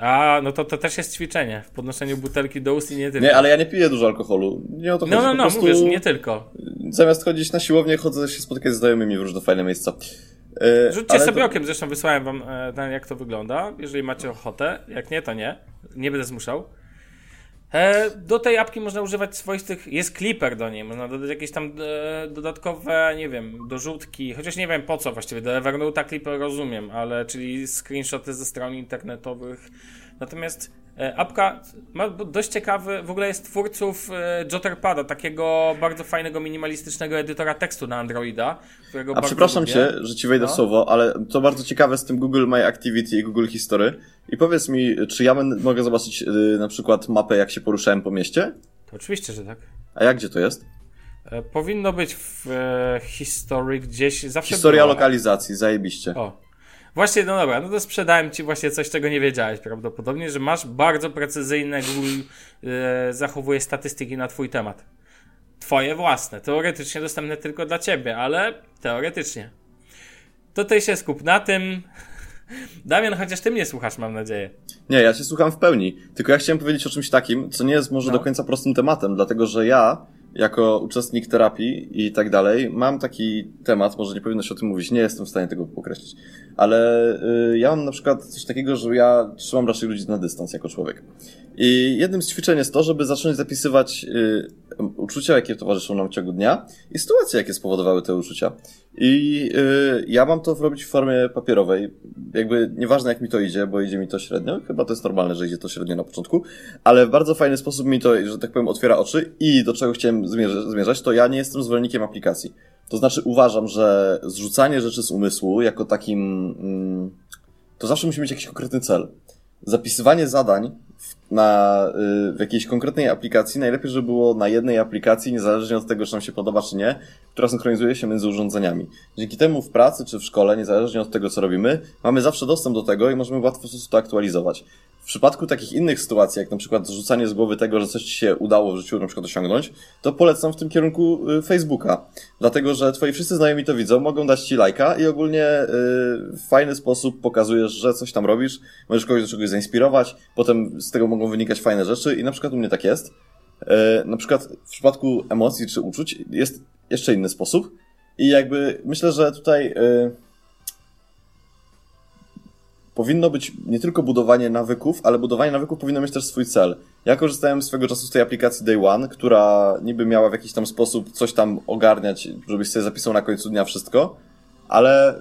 A, no to, to też jest ćwiczenie w podnoszeniu butelki do ust i nie tylko. Nie, ale ja nie piję dużo alkoholu. Nie o to No, chodzi. no, no, prostu mówisz, nie tylko. Zamiast chodzić na siłownię, chodzę się spotykać z znajomymi w różne fajne miejsca. E, Rzućcie sobie to- okiem, zresztą wysłałem wam, e, jak to wygląda, jeżeli macie ochotę. Jak nie, to nie. Nie będę zmuszał. E, do tej apki można używać swoistych, jest clipper do niej, można dodać jakieś tam e, dodatkowe, nie wiem, dorzutki, chociaż nie wiem po co właściwie, do Evernote'a clipper rozumiem, ale czyli screenshoty ze stron internetowych. Natomiast apka ma dość ciekawy, w ogóle jest twórców e, Jotterpada, takiego bardzo fajnego, minimalistycznego edytora tekstu na Androida, którego A przepraszam lubię. cię, że ci wejdę No. w słowo, ale to bardzo ciekawe z tym Google My Activity i Google History. I powiedz mi, czy ja mogę zobaczyć y, na przykład mapę, jak się poruszałem po mieście? To oczywiście, że tak. A jak gdzie to jest? E, Powinno być w e, historii gdzieś zawsze. Historia było. lokalizacji, zajebiście. O. Właśnie, no dobra, no to sprzedałem ci właśnie coś, czego nie wiedziałeś prawdopodobnie, że masz bardzo precyzyjne Google e, zachowuje statystyki na twój temat. Twoje własne, teoretycznie dostępne tylko dla ciebie, ale teoretycznie. tutaj się skup na tym. [LAUGHS] Damian, chociaż ty mnie słuchasz, mam nadzieję. Nie, ja się słucham w pełni. Tylko ja chciałem powiedzieć o czymś takim, co nie jest może No. do końca prostym tematem, dlatego że ja, jako uczestnik terapii i tak dalej, mam taki temat, może nie powinno się o tym mówić, nie jestem w stanie tego określić, ale y, ja mam na przykład coś takiego, że ja trzymam raczej ludzi na dystans jako człowiek. I jednym z ćwiczeń jest to, żeby zacząć zapisywać y, uczucia, jakie towarzyszą nam w ciągu dnia i sytuacje, jakie spowodowały te uczucia. I y, ja mam to robić w formie papierowej. Jakby nieważne jak mi to idzie, bo idzie mi to średnio. Chyba to jest normalne, że idzie to średnio na początku, ale w bardzo fajny sposób mi to, że tak powiem, otwiera oczy i do czego chciałem zmierzać, to ja nie jestem zwolennikiem aplikacji. To znaczy uważam, że zrzucanie rzeczy z umysłu jako takim, mm, to zawsze musi mieć jakiś konkretny cel. Zapisywanie zadań w- na, y, w jakiejś konkretnej aplikacji, najlepiej, żeby było na jednej aplikacji, niezależnie od tego, czy nam się podoba, czy nie, która synchronizuje się między urządzeniami. Dzięki temu w pracy czy w szkole, niezależnie od tego, co robimy, mamy zawsze dostęp do tego i możemy w łatwy sposób to aktualizować. W przypadku takich innych sytuacji, jak na przykład zrzucanie z głowy tego, że coś ci się udało w życiu na przykład osiągnąć, to polecam w tym kierunku y, Facebooka. Dlatego, że twoi wszyscy znajomi to widzą, mogą dać ci lajka i ogólnie y, w fajny sposób pokazujesz, że coś tam robisz, możesz kogoś do czegoś zainspirować, potem z tego mogą wynikać fajne rzeczy i na przykład u mnie tak jest. Y, na przykład w przypadku emocji czy uczuć jest jeszcze inny sposób i jakby myślę, że tutaj y, powinno być nie tylko budowanie nawyków, ale budowanie nawyków powinno mieć też swój cel. Ja korzystałem swego czasu z tej aplikacji Day One, która niby miała w jakiś tam sposób coś tam ogarniać, żebyś sobie zapisał na końcu dnia wszystko, ale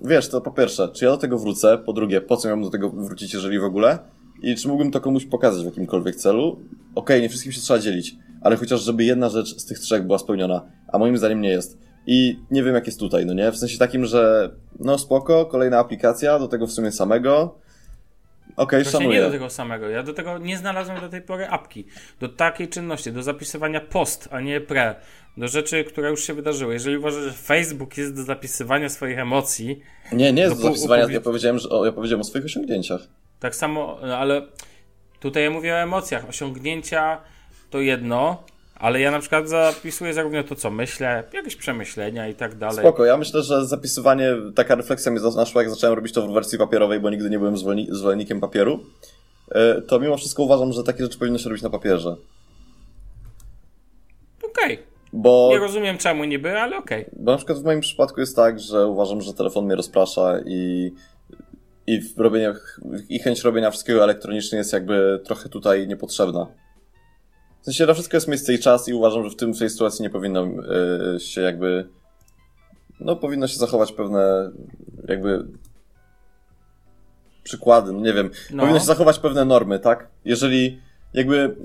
wiesz, to po pierwsze, czy ja do tego wrócę, po drugie, po co miałbym do tego wrócić, jeżeli w ogóle, i czy mógłbym to komuś pokazać w jakimkolwiek celu. Okej, nie wszystkim się trzeba dzielić, ale chociaż żeby jedna rzecz z tych trzech była spełniona, a moim zdaniem nie jest. I nie wiem, jak jest tutaj, no nie? W sensie takim, że no spoko, kolejna aplikacja, do tego w sumie samego. Okej, Właśnie szanuję. nie do tego samego. Ja do tego nie znalazłem do tej pory apki. Do takiej czynności, do zapisywania post, a nie pre. Do rzeczy, które już się wydarzyły. Jeżeli uważasz, że Facebook jest do zapisywania swoich emocji, Nie, nie jest do po- zapisywania, ja powiedziałem, że, o, ja powiedziałem o swoich osiągnięciach. Tak samo, no, ale tutaj ja mówię o emocjach. Osiągnięcia to jedno, ale ja na przykład zapisuję zarówno to, co myślę, jakieś przemyślenia i tak dalej. Spoko, ja myślę, że zapisywanie, taka refleksja mnie naszła, jak zacząłem robić to w wersji papierowej, bo nigdy nie byłem zwolenni- zwolennikiem papieru, e, to mimo wszystko uważam, że takie rzeczy powinno się robić na papierze. Okej. Bo, Nie rozumiem czemu niby, ale okej. bo na przykład w moim przypadku jest tak, że uważam, że telefon mnie rozprasza i, i, w robienie, i chęć robienia wszystkiego elektronicznie jest jakby trochę tutaj niepotrzebna. W sensie na wszystko jest miejsce i czas i uważam, że w tym w tej sytuacji nie powinno e, się jakby no powinno się zachować pewne jakby przykłady, no nie wiem, No. powinno się zachować pewne normy, tak? Jeżeli jakby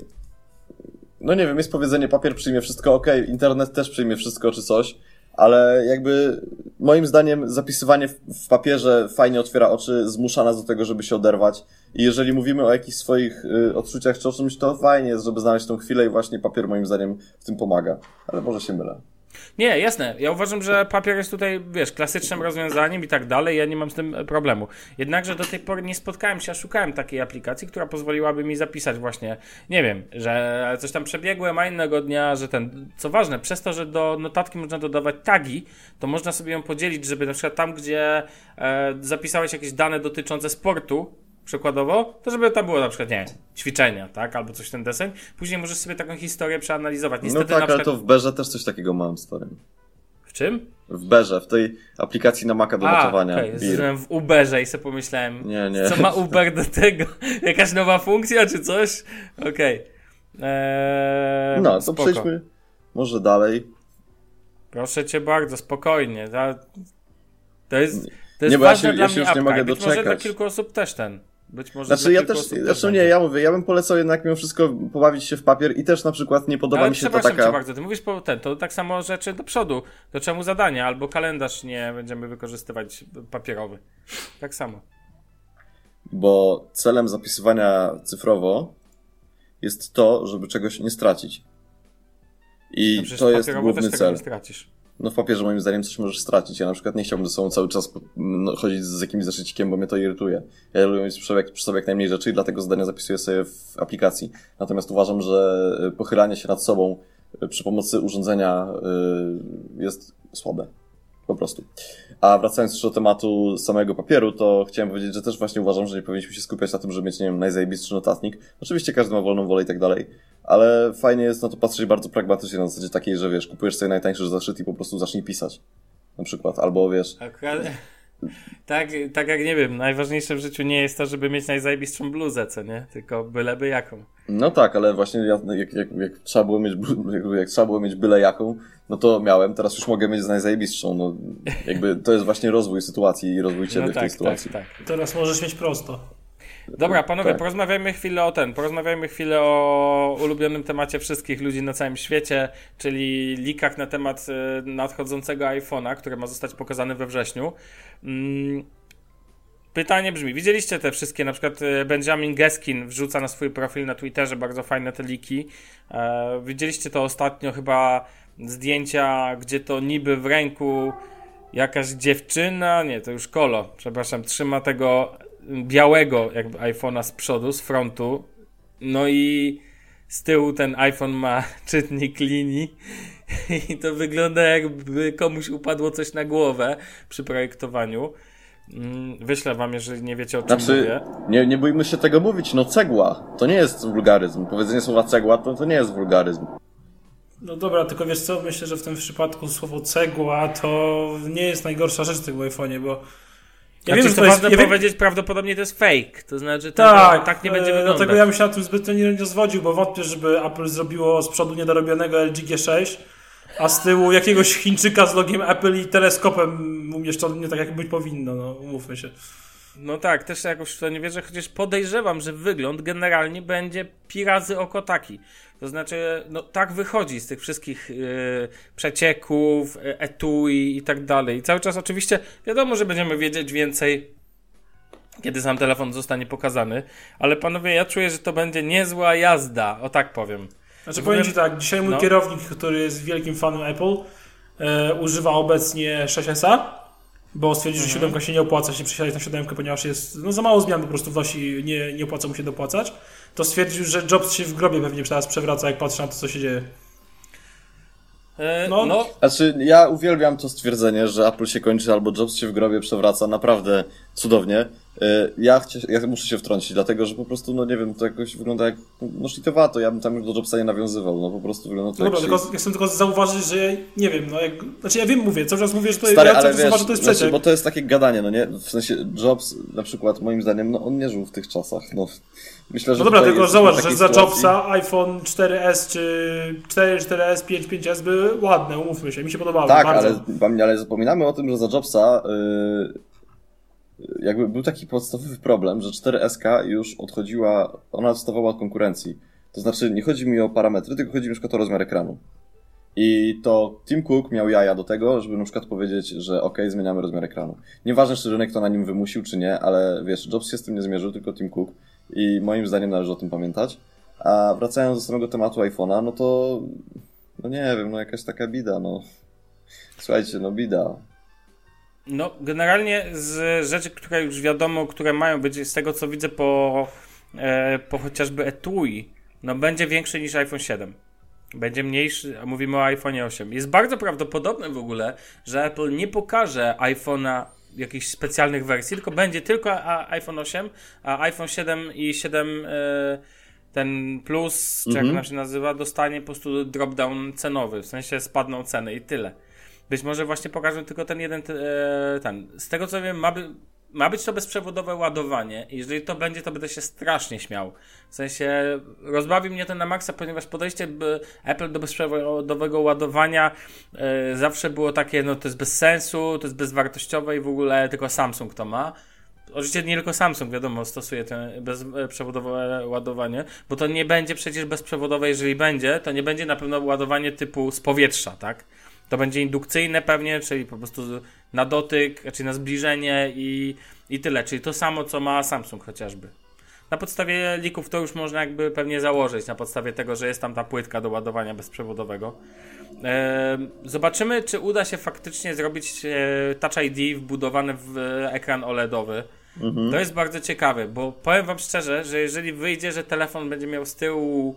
no nie wiem, jest powiedzenie papier przyjmie wszystko, okej, internet też przyjmie wszystko czy coś, ale jakby moim zdaniem zapisywanie w, papierze fajnie otwiera oczy, zmusza nas do tego, żeby się oderwać i jeżeli mówimy o jakichś swoich y, odczuciach czy o czymś, to fajnie jest, żeby znaleźć tą chwilę i właśnie papier moim zdaniem w tym pomaga, ale może się mylę. Nie, jasne. Ja uważam, że papier jest tutaj, wiesz, klasycznym rozwiązaniem i tak dalej. Ja nie mam z tym problemu. Jednakże do tej pory nie spotkałem się, a szukałem takiej aplikacji, która pozwoliłaby mi zapisać właśnie, nie wiem, że coś tam przebiegłem, a innego dnia, że ten, co ważne, przez to, że do notatki można dodawać tagi, to można sobie ją podzielić, żeby na przykład tam, gdzie e, zapisałeś jakieś dane dotyczące sportu, przykładowo, to żeby tam było na przykład, nie wiem, ćwiczenia, tak, albo coś w ten deseń. Później możesz sobie taką historię przeanalizować. Niestety no tak, na ale przykład... to w Berze też coś takiego mam, starym. W czym? W Berze, w tej aplikacji na Maca do notowania. okej, Bir. Byłem w Uberze i sobie pomyślałem, Nie, nie. co ma Uber do tego? [LAUGHS] Jakaś nowa funkcja czy coś? Okej. Eee, No, to spoko. przejdźmy może dalej. Proszę cię bardzo, spokojnie. To, jest, to jest Nie, bo ja ważne się- dla ja mnie już nie apka. mogę Być może dla doczekać. kilku osób też ten. Być może Znaczy ja też, zresztą nie, ja mówię, ja bym polecał jednak mimo wszystko pobawić się w papier i też na przykład nie podoba Ale mi się to taka... cię bardzo, ty mówisz po ten, to tak samo rzeczy do przodu. To czemu zadania albo kalendarz nie będziemy wykorzystywać papierowy. Tak samo. Bo celem zapisywania cyfrowo jest to, żeby czegoś nie stracić. I No to jest główny cel. nie stracisz. No w papierze moim zdaniem coś możesz stracić. Ja na przykład nie chciałbym ze sobą cały czas no, chodzić z jakimś zeszycikiem, bo mnie to irytuje. Ja lubię mieć przy sobie, przy sobie jak najmniej rzeczy i dlatego zadania zapisuję sobie w aplikacji. Natomiast uważam, że y, pochylanie się nad sobą y, przy pomocy urządzenia y, jest słabe. Po prostu. A wracając jeszcze do tematu samego papieru, to chciałem powiedzieć, że też właśnie uważam, że nie powinniśmy się skupiać na tym, żeby mieć, nie wiem, najzajebistszy notatnik. Oczywiście każdy ma wolną wolę i tak dalej, ale fajnie jest na to patrzeć bardzo pragmatycznie, na zasadzie takiej, że wiesz, kupujesz sobie najtańszy zeszyt i po prostu zacznij pisać. Na przykład. Albo wiesz, Akurat, tak, tak jak nie wiem, najważniejsze w życiu nie jest to, żeby mieć najzajebistszą bluzę, co nie? Tylko byleby jaką. No tak, ale właśnie ja, jak, jak, jak, trzeba było mieć, jak trzeba było mieć byle jaką, no to miałem, teraz już mogę mieć najzajebistszą. No, jakby to jest właśnie rozwój sytuacji i rozwój ciebie No w tej tak, sytuacji. tak, tak. Teraz możesz mieć prosto. Dobra, panowie, Tak. porozmawiajmy chwilę o ten, porozmawiajmy chwilę o ulubionym temacie wszystkich ludzi na całym świecie, czyli likach na temat e, nadchodzącego iPhone'a, który ma zostać pokazany we wrześniu. Mm, Pytanie brzmi, widzieliście te wszystkie, na przykład e, Benjamin Geskin wrzuca na swój profil na Twitterze bardzo fajne te liki. E, widzieliście to ostatnio chyba zdjęcia, gdzie to niby w ręku jakaś dziewczyna, nie, to już kolo, przepraszam, trzyma tego białego jakby iPhone'a z przodu, z frontu. No i z tyłu ten iPhone ma [LAUGHS] czytnik linii i to wygląda jakby komuś upadło coś na głowę przy projektowaniu. Mm, Wyślę wam, jeżeli nie wiecie o czym Znaczy, mówię. nie, nie bójmy się tego mówić, no cegła, to nie jest wulgaryzm. Powiedzenie słowa cegła to, to nie jest wulgaryzm. No dobra, tylko wiesz co, myślę, że w tym przypadku słowo cegła to nie jest najgorsza rzecz w tym iPhone'ie, bo ja Ja wiem, znaczy, że to to jest... Ja wiem, powiedzieć, prawdopodobnie to jest fake. To znaczy, to tak, tak nie będzie e, wyglądać. Dlatego ja bym się na tym zbytnio nie, nie zwodził, bo wątpię, żeby Apple zrobiło z przodu niedorobionego LG G6, a z tyłu jakiegoś Chińczyka z logiem Apple i teleskopem umieszczonym nie tak jak być powinno, no umówmy się. No tak, też jakoś w to nie wierzę, chociaż podejrzewam, że wygląd generalnie będzie pi razy oko taki. To znaczy, no tak wychodzi z tych wszystkich yy, przecieków, yy, etui i tak dalej. I cały czas oczywiście wiadomo, że będziemy wiedzieć więcej, kiedy sam telefon zostanie pokazany, ale panowie, ja czuję, że to będzie niezła jazda, o tak powiem. Znaczy powiem Ci tak, dzisiaj mój no. kierownik, który jest wielkim fanem Apple, e, używa obecnie 6S-a, bo stwierdził, że Mhm. siódemka się nie opłaca się przesiadać na siódemkę, ponieważ jest no, za mało zmian po prostu wnosi, nie, nie opłaca mu się dopłacać. To stwierdził, że Jobs się w grobie pewnie teraz przewraca, jak patrzy na to, co się dzieje. Yy, No. no, Znaczy, ja uwielbiam to stwierdzenie, że Apple się kończy albo Jobs się w grobie przewraca, naprawdę cudownie. Y, Ja, chcia, ja muszę się wtrącić, dlatego że po prostu, no nie wiem, to jakoś wygląda jak, no shitowato, ja bym tam już do Jobsa nie nawiązywał, no po prostu wygląda to No dobra, jak tylko, shit. ja chcę tylko zauważyć, że nie wiem, no jak, znaczy ja wiem, mówię, cały czas mówię, że to Stary, ja ale wiesz, że to jest znaczy, przeciek. bo to jest takie gadanie, no nie? W sensie Jobs na przykład, moim zdaniem, no on nie żył w tych czasach, no. Myślę, że No dobra, tylko zobacz, że za sytuacji- Jobsa iPhone 4S czy 4, 4S, 5, 5S były ładne, umówmy się, mi się podobały Tak, bardzo. ale, ale zapominamy o tym, że za Jobsa yy, jakby był taki podstawowy problem, że 4SK już odchodziła, ona odstawała od konkurencji. To znaczy, nie chodzi mi o parametry, tylko chodzi mi o rozmiar ekranu. I to Tim Cook miał jaja do tego, żeby na przykład powiedzieć, że ok, zmieniamy rozmiar ekranu. Nieważne, czy rynek to na nim wymusił, czy nie, ale wiesz, Jobs się z tym nie zmierzył, tylko Tim Cook. I moim zdaniem należy o tym pamiętać. A wracając do samego tematu iPhone'a, no to, no nie wiem, no jakaś taka bida, no. Słuchajcie, no bida. No, generalnie z rzeczy, które już wiadomo, które mają być, z tego co widzę po, e, po chociażby etui, no będzie większy niż iPhone 7. Będzie mniejszy, a mówimy o iPhone 8. Jest bardzo prawdopodobne w ogóle, że Apple nie pokaże iPhone'a jakichś specjalnych wersji, tylko będzie tylko a, iPhone 8, a iPhone 7 i 7 e, ten plus, czy jak Mhm. on się nazywa, dostanie po prostu drop-down cenowy, w sensie spadną ceny i tyle. Być może właśnie pokażę tylko ten jeden, e, ten. Z tego co wiem, ma, by, ma być to bezprzewodowe ładowanie. Jeżeli to będzie, to będę się strasznie śmiał. W sensie rozbawi mnie to na maksa, ponieważ podejście Apple do bezprzewodowego ładowania e, zawsze było takie, no to jest bez sensu, to jest bezwartościowe i w ogóle tylko Samsung to ma. Oczywiście nie tylko Samsung, wiadomo, stosuje to bezprzewodowe ładowanie, bo to nie będzie przecież bezprzewodowe, jeżeli będzie, to nie będzie na pewno ładowanie typu z powietrza, tak? To będzie indukcyjne pewnie, czyli po prostu na dotyk, czy na zbliżenie i, i tyle. Czyli to samo, co ma Samsung chociażby. Na podstawie lików to już można jakby pewnie założyć, na podstawie tego, że jest tam ta płytka do ładowania bezprzewodowego. Zobaczymy, czy uda się faktycznie zrobić e, Touch ID wbudowany w ekran OLEDowy. To jest bardzo ciekawe, bo powiem Wam szczerze, że jeżeli wyjdzie, że telefon będzie miał z tyłu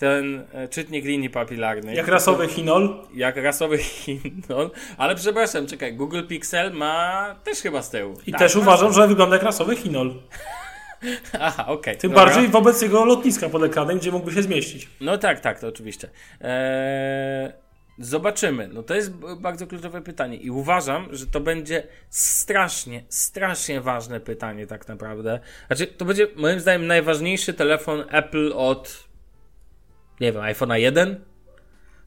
ten e, czytnik linii papilarnej. Jak rasowy chinol. Jak rasowy [LAUGHS] chinol. Ale przepraszam, czekaj, Google Pixel ma też chyba z tyłu. I Tak, też uważam, że wygląda jak rasowy chinol. [LAUGHS] Aha, okej. Tym dobra. bardziej wobec jego lotniska pod ekranem, gdzie mógłby się zmieścić. No tak, tak, to oczywiście. Eee, zobaczymy. No to jest bardzo kluczowe pytanie i uważam, że to będzie strasznie, strasznie ważne pytanie tak naprawdę. Znaczy, to będzie moim zdaniem najważniejszy telefon Apple od nie wiem, iPhone'a 1.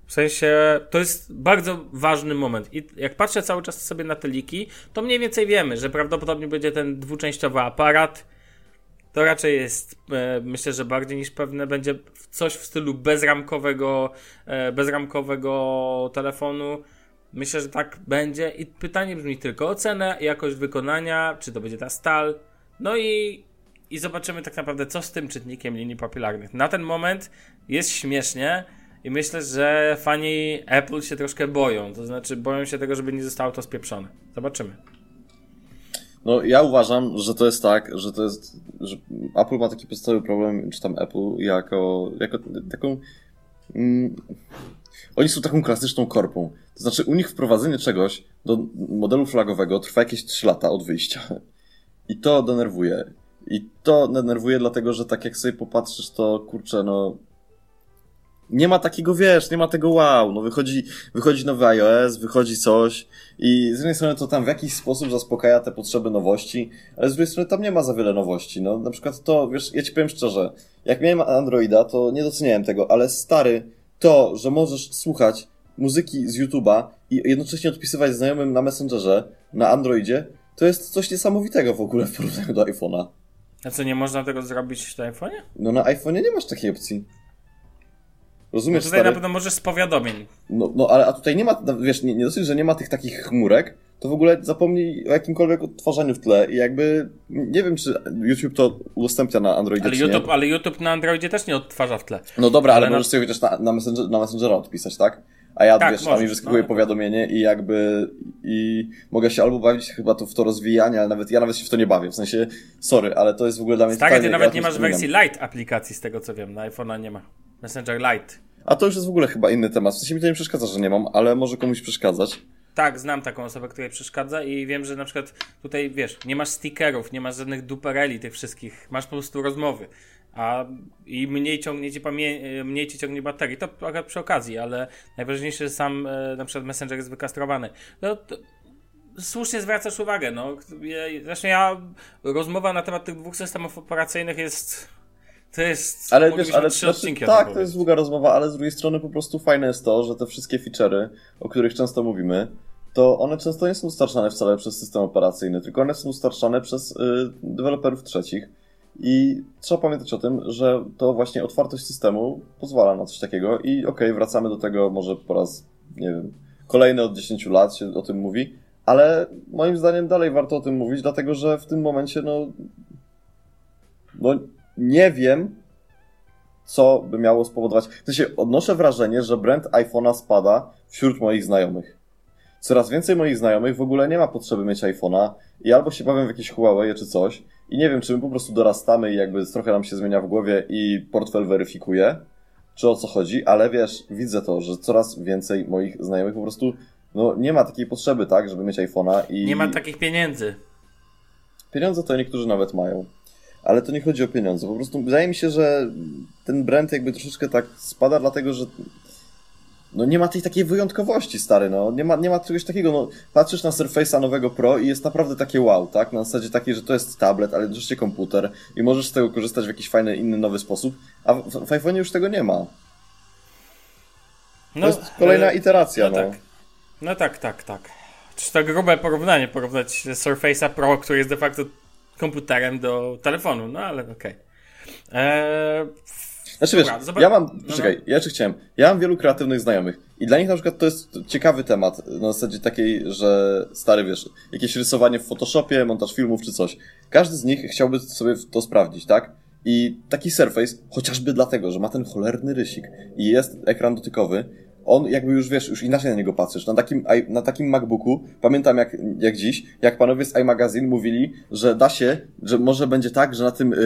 W sensie, to jest bardzo ważny moment. I jak patrzę cały czas sobie na te liki, to mniej więcej wiemy, że prawdopodobnie będzie ten dwuczęściowy aparat. To raczej jest, e, myślę, że bardziej niż pewne będzie coś w stylu bezramkowego, e, bezramkowego telefonu. Myślę, że tak będzie. I pytanie brzmi tylko o cenę, jakość wykonania, czy to będzie ta stal. No i, i zobaczymy tak naprawdę, co z tym czytnikiem linii papilarnych. Na ten moment jest śmiesznie i myślę, że fani Apple się troszkę boją. To znaczy, boją się tego, żeby nie zostało to spieprzone. Zobaczymy. No, ja uważam, że to jest tak, że to jest, że Apple ma taki podstawowy problem, czy tam Apple, jako, jako taką. Mm, oni są taką klasyczną korpą. To znaczy, u nich wprowadzenie czegoś do modelu flagowego trwa jakieś 3 lata od wyjścia. I to denerwuje. I to denerwuje, dlatego że tak jak sobie popatrzysz, to kurczę, no. Nie ma takiego, wiesz, nie ma tego wow. No wychodzi, wychodzi nowy iOS, wychodzi coś i z jednej strony to tam w jakiś sposób zaspokaja te potrzeby nowości, ale z drugiej strony tam nie ma za wiele nowości. No na przykład to, wiesz, ja ci powiem szczerze, jak miałem Androida, to nie doceniałem tego, ale stary, to, że możesz słuchać muzyki z YouTube'a i jednocześnie odpisywać znajomym na Messengerze, na Androidzie, to jest coś niesamowitego w ogóle w porównaniu do iPhone'a. A co, nie można tego zrobić na iPhone'ie? No na iPhone'ie nie masz takiej opcji. No Rozumiesz, tutaj stary? na pewno możesz z powiadomień. No, no ale a tutaj nie ma, no, wiesz, nie, nie dosyć, że nie ma tych takich chmurek, to w ogóle zapomnij o jakimkolwiek odtwarzaniu w tle i jakby, nie wiem, czy YouTube to udostępnia na Androidzie, Ale YouTube, nie. ale YouTube na Androidzie też nie odtwarza w tle. No dobra, ale, ale na- możesz sobie chociaż na, na, messenger, na Messengera odpisać, tak? A ja, Tak, wiesz, możesz, mi wyskakuje no. powiadomienie i jakby, i mogę się albo bawić chyba to w to rozwijanie, ale nawet, ja nawet się w to nie bawię, w sensie, sorry, ale to jest w ogóle dla mnie Tak, ty nawet nie masz wersji Lite aplikacji z tego co wiem, na iPhone'a nie ma. Messenger Lite. A to już jest w ogóle chyba inny temat, w sensie mi to nie przeszkadza, że nie mam, ale może komuś przeszkadzać. Tak, znam taką osobę, której przeszkadza i wiem, że na przykład tutaj, wiesz, nie masz stickerów, nie masz żadnych dupereli tych wszystkich, masz po prostu rozmowy, a i mniej ciągnie ci, pamię- mniej ci ciągnie baterii, to akurat przy okazji, ale najważniejsze, że sam e, na przykład Messenger jest wykastrowany. No to słusznie zwracasz uwagę, no. Zresztą ja, rozmowa na temat tych dwóch systemów operacyjnych jest, to jest, Ale wiesz, ale trzy odcinki tak, to powiedzieć. jest długa rozmowa, ale z drugiej strony po prostu fajne jest to, że te wszystkie feature'y, o których często mówimy, to one często nie są dostarczane wcale przez system operacyjny, tylko one są dostarczane przez y, deweloperów trzecich. I trzeba pamiętać o tym, że to właśnie otwartość systemu pozwala na coś takiego i okej, wracamy do tego może po raz, nie wiem, kolejny od 10 lat się o tym mówi, ale moim zdaniem dalej warto o tym mówić, dlatego że w tym momencie, no, no nie wiem, co by miało spowodować. W sensie odnoszę wrażenie, że brand iPhone'a spada wśród moich znajomych. Coraz więcej moich znajomych w ogóle nie ma potrzeby mieć iPhone'a i albo się bawią w jakieś Huawei czy coś i nie wiem, czy my po prostu dorastamy i jakby trochę nam się zmienia w głowie i portfel weryfikuje, czy o co chodzi, ale wiesz, widzę to, że coraz więcej moich znajomych po prostu no nie ma takiej potrzeby, tak, żeby mieć iPhone'a i... Nie ma takich pieniędzy. Pieniądze to niektórzy nawet mają. Ale to nie chodzi o pieniądze. Po prostu wydaje mi się, że ten brand jakby troszeczkę tak spada, dlatego że no nie ma tej takiej wyjątkowości, stary, no. Nie ma, nie ma czegoś takiego, no. Patrzysz na Surface'a nowego Pro i jest naprawdę takie wow, tak? Na zasadzie takiej, że to jest tablet, ale jednocześnie komputer i możesz z tego korzystać w jakiś fajny, inny, nowy sposób, a w, w iPhone'ie już tego nie ma. To jest kolejna e, iteracja, no no. tak. No tak, tak, tak. Czy to grube porównanie, porównać Surface'a Pro, który jest de facto komputerem do telefonu, no ale okej. Eee, Znaczy wiesz, Dobra, ja mam, no, czekaj, ja jeszcze chciałem, ja mam wielu kreatywnych znajomych i dla nich na przykład to jest ciekawy temat, na zasadzie takiej, że stary wiesz, jakieś rysowanie w Photoshopie, montaż filmów czy coś. Każdy z nich chciałby sobie to sprawdzić, tak? I taki Surface, chociażby dlatego, że ma ten cholerny rysik i jest ekran dotykowy, on jakby już wiesz, już inaczej na niego patrzysz. Na takim, na takim MacBooku, pamiętam jak, jak dziś, jak panowie z iMagazine mówili, że da się, że może będzie tak, że na tym y,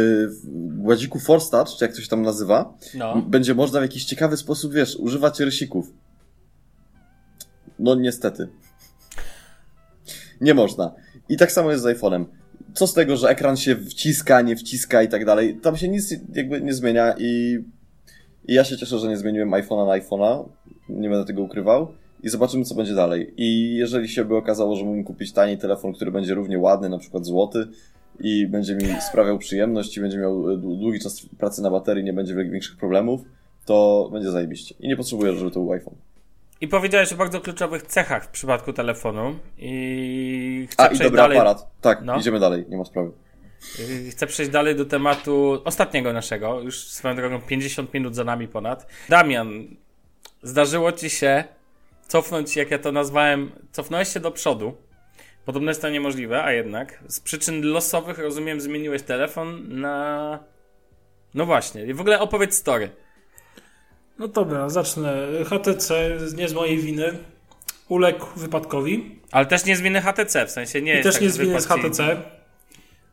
gładziku Force Touch, czy jak to się tam nazywa, No. będzie można w jakiś ciekawy sposób, wiesz, używać rysików. No niestety. Nie można. I tak samo jest z iPhone'em. Co z tego, że ekran się wciska, nie wciska i tak dalej. Tam się nic jakby nie zmienia i, i ja się cieszę, że nie zmieniłem iPhone'a na iPhone'a. Nie będę tego ukrywał. I zobaczymy, co będzie dalej. I jeżeli się by okazało, że mógłbym kupić tani telefon, który będzie równie ładny, na przykład złoty, i będzie mi sprawiał przyjemność i będzie miał e, dłu- długi czas pracy na baterii, nie będzie większych problemów, to będzie zajebiście. I nie potrzebuję, żeby to był iPhone. I powiedziałeś o bardzo kluczowych cechach w przypadku telefonu i chcę A, i dobry dalej. aparat. Tak, No. idziemy dalej, nie ma sprawy. Y, Chcę przejść dalej do tematu ostatniego naszego, już swoją drogą 50 minut za nami ponad. Damian, zdarzyło ci się cofnąć, jak ja to nazwałem, cofnąłeś się do przodu. Podobno jest to niemożliwe, a jednak z przyczyn losowych, rozumiem, zmieniłeś telefon na... No właśnie, i w ogóle opowiedz story. No dobra, zacznę. HTC, nie z mojej winy, uległ wypadkowi. Ale też nie z winy HTC, w sensie nie I jest też tak, nie z winy z HTC.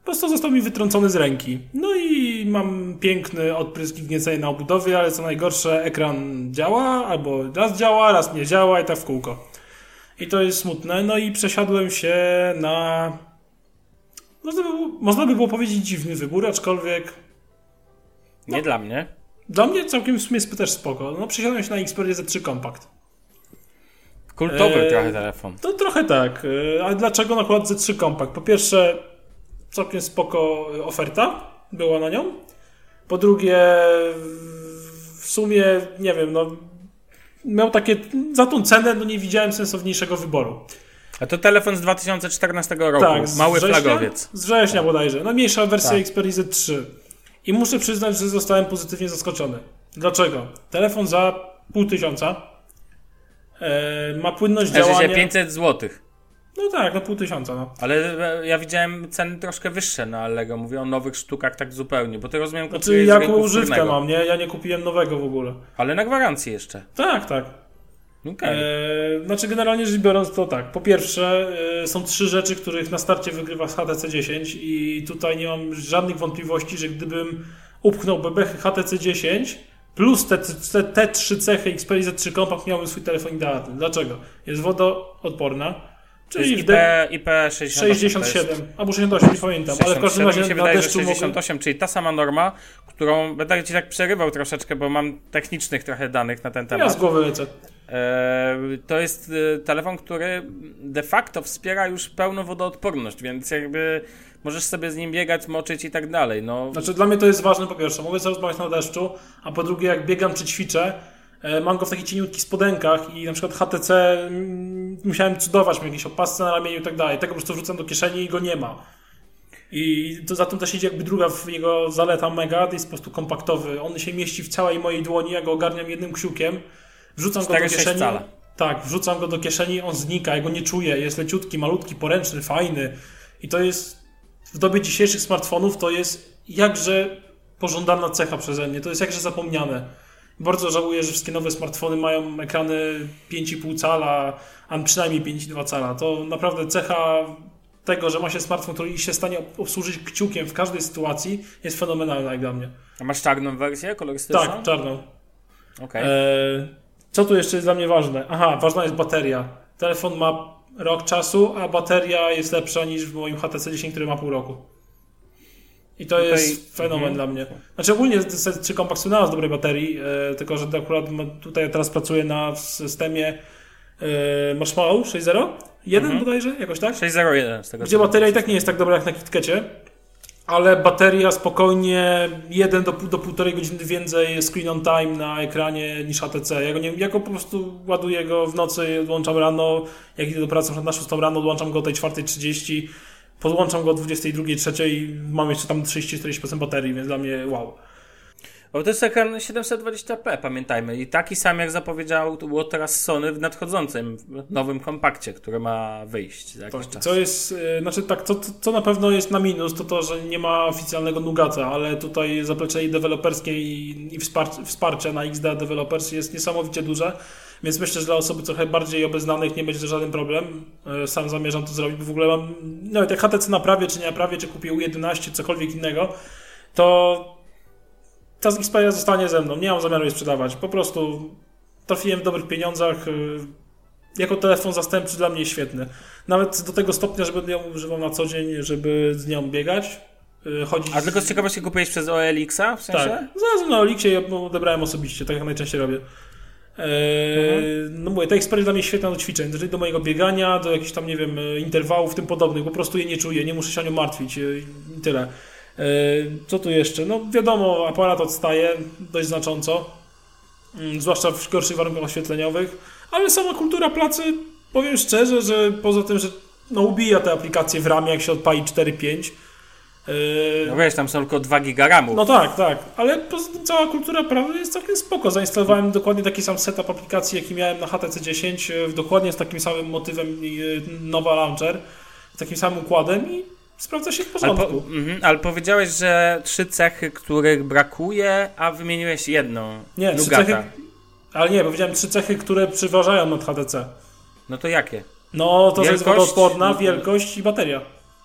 Po prostu został mi wytrącony z ręki. No i mam piękny odprysk gniecenia na obudowie, ale co najgorsze, ekran działa, albo raz działa, raz nie działa i tak w kółko. I to jest smutne. No i przesiadłem się na... Można by, było, można by było powiedzieć dziwny wybór, aczkolwiek Nie dla mnie. dla mnie całkiem w sumie jest też spoko. No przesiadłem się na Xperia Z3 Compact. Kultowy Eee, trochę telefon. To trochę tak. y, A dlaczego akurat Z3 Compact? Po pierwsze, całkiem spoko oferta była na nią. Po drugie, w sumie, nie wiem, no miał takie, za tą cenę no nie widziałem sensowniejszego wyboru. A to telefon z 2014 roku. Tak, z Mały września, flagowiec. Z września bodajże. Najmniejsza wersja Tak. Xperia Z3. I muszę przyznać, że zostałem pozytywnie zaskoczony. Dlaczego? Telefon za pół tysiąca. E, ma płynność działania. 500 zł. No tak, no pół tysiąca. No. Ale e, ja widziałem ceny troszkę wyższe na Allego. Mówię o nowych sztukach tak zupełnie, bo ty rozumiem Znaczy, kupujesz z jako rynku używkę mam, nie? Ja nie kupiłem nowego w ogóle. Ale na gwarancji jeszcze. Tak, tak. Okej. E, znaczy, generalnie rzecz biorąc, to tak. Po pierwsze, e, są trzy rzeczy, których na starcie wygrywa z HTC 10 i tutaj nie mam żadnych wątpliwości, że gdybym upchnął bebechy HTC 10 plus te, te, te trzy cechy Xperia Z3 Compact miałbym swój telefon idealny. Dlaczego? Jest wodoodporna, czyli IP, IP 68. to 67 jest albo 68, nie pamiętam, ale w każdym 67 razie mi się na wydaje, że deszczu mogę... 68, czyli ta sama norma, którą będę ci tak przerywał troszeczkę, bo mam technicznych trochę danych na ten Ja temat. z głowy lecę. E, To jest e, telefon, który de facto wspiera już pełną wodoodporność, więc jakby możesz sobie z nim biegać, moczyć i tak dalej. No, Znaczy dla mnie to jest ważne po pierwsze, mogę sobie rozmawiać na deszczu, a po drugie jak biegam czy ćwiczę, e, mam go w takich cieniutkich spodenkach i na przykład HTC musiałem cudować, miał jakieś opasce na ramieniu i tak dalej. Tego po prostu wrzucam do kieszeni i go nie ma. I to za tym też idzie jakby druga w jego zaleta mega, to jest po prostu kompaktowy. On się mieści w całej mojej dłoni, ja go ogarniam jednym kciukiem, wrzucam go do 4,6 kieszeni. Tak, wrzucam go do kieszeni, on znika, ja go nie czuję, jest leciutki, malutki, poręczny, fajny. I to jest w dobie dzisiejszych smartfonów to jest jakże pożądana cecha przeze mnie, to jest jakże zapomniane. Bardzo żałuję, że wszystkie nowe smartfony mają ekrany 5,5 cala, a przynajmniej 5,2 cala. To naprawdę cecha tego, że ma się smartfon, który się stanie obsłużyć kciukiem w każdej sytuacji, jest fenomenalna jak dla mnie. a masz czarną wersję kolorystyczną? Tak, czarną. Okej. E, co tu jeszcze jest dla mnie ważne? Aha, ważna jest bateria. Telefon ma rok czasu, a bateria jest lepsza niż w moim HTC 10, który ma pół roku. I to Tutaj- jest fenomen mhm. dla mnie. Znaczy ogólnie czy Compact słynęła z dobrej baterii, e, tylko że akurat ma- tutaj teraz pracuję na systemie e, Marshmallow 6.0? Jeden Mhm. bodajże? Jakoś tak? 601 z tego Gdzie bateria i tak nie jest tak dobra jak na KitKecie, ale bateria spokojnie 1 do, do 1,5 godziny więcej screen on time na ekranie niż HTC. Ja go, nie, ja go po prostu ładuję go w nocy, odłączam rano, jak idę do pracy na 6 rano, odłączam go o tej 4.30, podłączam go o 22.03 i mam jeszcze tam 30-40% baterii, więc dla mnie wow. Bo to jest ekran 720p, pamiętajmy. I taki sam jak zapowiedział to było teraz Sony w nadchodzącym nowym kompakcie, który ma wyjść za jakiś czas. Co jest, e, znaczy tak, co, co- co na pewno jest na minus, to to, że nie ma oficjalnego Nugata, ale tutaj zaplecze i deweloperskie i, i wsparcie, wsparcie na XDA Developers jest niesamowicie duże, Więc myślę, że dla osoby trochę bardziej obeznanych nie będzie to żaden problem. E, Sam zamierzam to zrobić, bo w ogóle mam, nawet jak HTC naprawię, czy nie naprawię, czy kupię U11, cokolwiek innego, to ta Xperia zostanie ze mną. Nie mam zamiaru jej sprzedawać. Po prostu trafiłem w dobrych pieniądzach. y, Jako telefon zastępczy dla mnie świetny. Nawet do tego stopnia, że będę ją używał na co dzień, żeby z nią biegać. y, Chodzić. A tylko z ciekawości kupiłeś przez OLX-a w sensie? Tak. Znalazłem na Olixie i ją odebrałem osobiście, tak jak najczęściej robię. Eee, No mówię, ta Xperia dla mnie świetna do ćwiczeń, do mojego biegania, do jakichś tam, nie wiem, e, interwałów, tym podobnych. Po prostu je nie czuję, nie muszę się o nią martwić e, i tyle. Eee, Co tu jeszcze? No wiadomo, aparat odstaje dość znacząco, mm, zwłaszcza w gorszych warunkach oświetleniowych, ale sama kultura pracy, powiem szczerze, że poza tym, że no ubija te aplikacje w ramie, jak się odpali 4-5, eee, No wiesz, tam są tylko 2 giga RAMu. no tak, tak, ale cała kultura prawy jest całkiem spoko. Zainstalowałem dokładnie taki sam setup aplikacji, jaki miałem na HTC 10, e, dokładnie z takim samym motywem e, Nova Launcher, z takim samym układem i sprawdza się w ale, po, porządku. mhm, ale powiedziałeś, że trzy cechy, których brakuje, a wymieniłeś jedną. Nie, trzy cechy, ale nie, powiedziałem trzy cechy, które przeważają nad HTC. No to jakie? No, to, że jest Wielkość? wodoodporna, wielkość i bateria.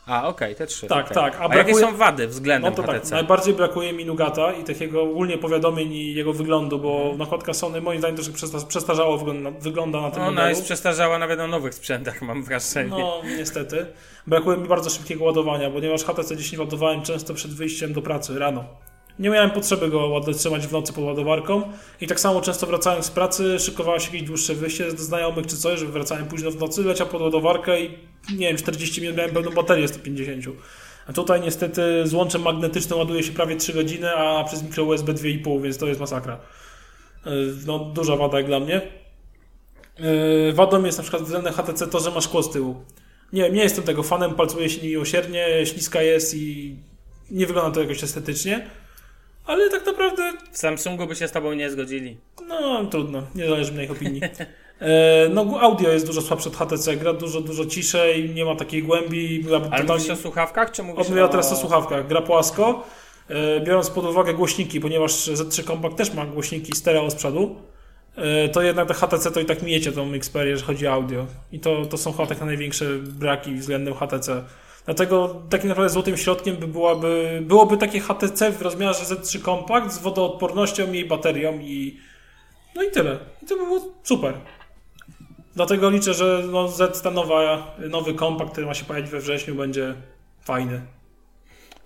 A, okej, te trzy. Tak, okej. tak, a A, jakie brakuje- są wady No względem to tak, HTC? najbardziej brakuje mi Nugata i takiego ogólnie powiadomień i jego wyglądu, bo nakładka Sony moim zdaniem troszkę przesta- przestarzało wygląda, wygląda na tym Ona modelu. jest przestarzała nawet na nowych sprzętach, mam wrażenie. No, niestety. Brakuje mi bardzo szybkiego ładowania, ponieważ HTC 10 ładowałem często przed wyjściem do pracy rano. Nie miałem potrzeby go trzymać w nocy pod ładowarką i tak samo często wracając z pracy, szykowało się jakieś dłuższe wyjście do znajomych czy coś, że wracałem późno w nocy, leciał pod ładowarkę i nie wiem, 40 minut miałem pełną baterię 150. A tutaj niestety z łączem magnetycznym ładuje się prawie 3 godziny, a przez mikro USB 2,5, więc to jest masakra. Yy, No, duża wada jak dla mnie. Yy, Wadą jest na przykład względem HTC to, że ma szkło z tyłu. Nie nie jestem tego fanem, palcuje się miłosiernie, śliska jest i nie wygląda to jakoś estetycznie. Ale tak naprawdę, W Samsungu by się z tobą nie zgodzili. no trudno, nie zależy mi ich opinii. [LAUGHS] E, no audio jest dużo słabsze od HTC, gra dużo, dużo ciszej, nie ma takiej głębi. Gra Ale totalnie- mówisz o słuchawkach, czy mówisz Mówię o... teraz o słuchawkach. Gra płasko, e, biorąc pod uwagę głośniki, ponieważ Z3 Compact też ma głośniki stereo z przodu, e, to jednak te HTC to i tak mijecie tą Xperię, jeżeli chodzi o audio. I to, to są chyba takie największe braki względem HTC. Dlatego takim naprawdę złotym środkiem by byłaby, byłoby takie HTC w rozmiarze Z3 Compact z wodoodpornością i baterią i no i tyle. I to by było super. Dlatego liczę, że no Z, ta nowa, nowy kompakt, który ma się pojawić we wrześniu, będzie fajny.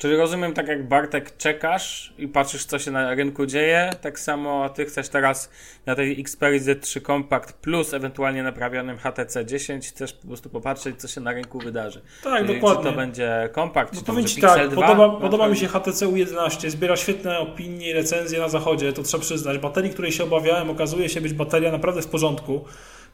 Czyli rozumiem, tak jak Bartek czekasz i patrzysz, co się na rynku dzieje, tak samo ty chcesz teraz na tej Xperia Z3 Compact plus ewentualnie naprawionym HTC 10, chcesz po prostu popatrzeć, co się na rynku wydarzy. Tak, Czyli dokładnie. Czy to będzie Compact, No czy to będzie Ci Pixel tak, 2? podoba, No, podoba mi się HTC U11, zbiera świetne opinie i recenzje na zachodzie, to trzeba przyznać. Baterii, której się obawiałem, okazuje się być bateria naprawdę w porządku,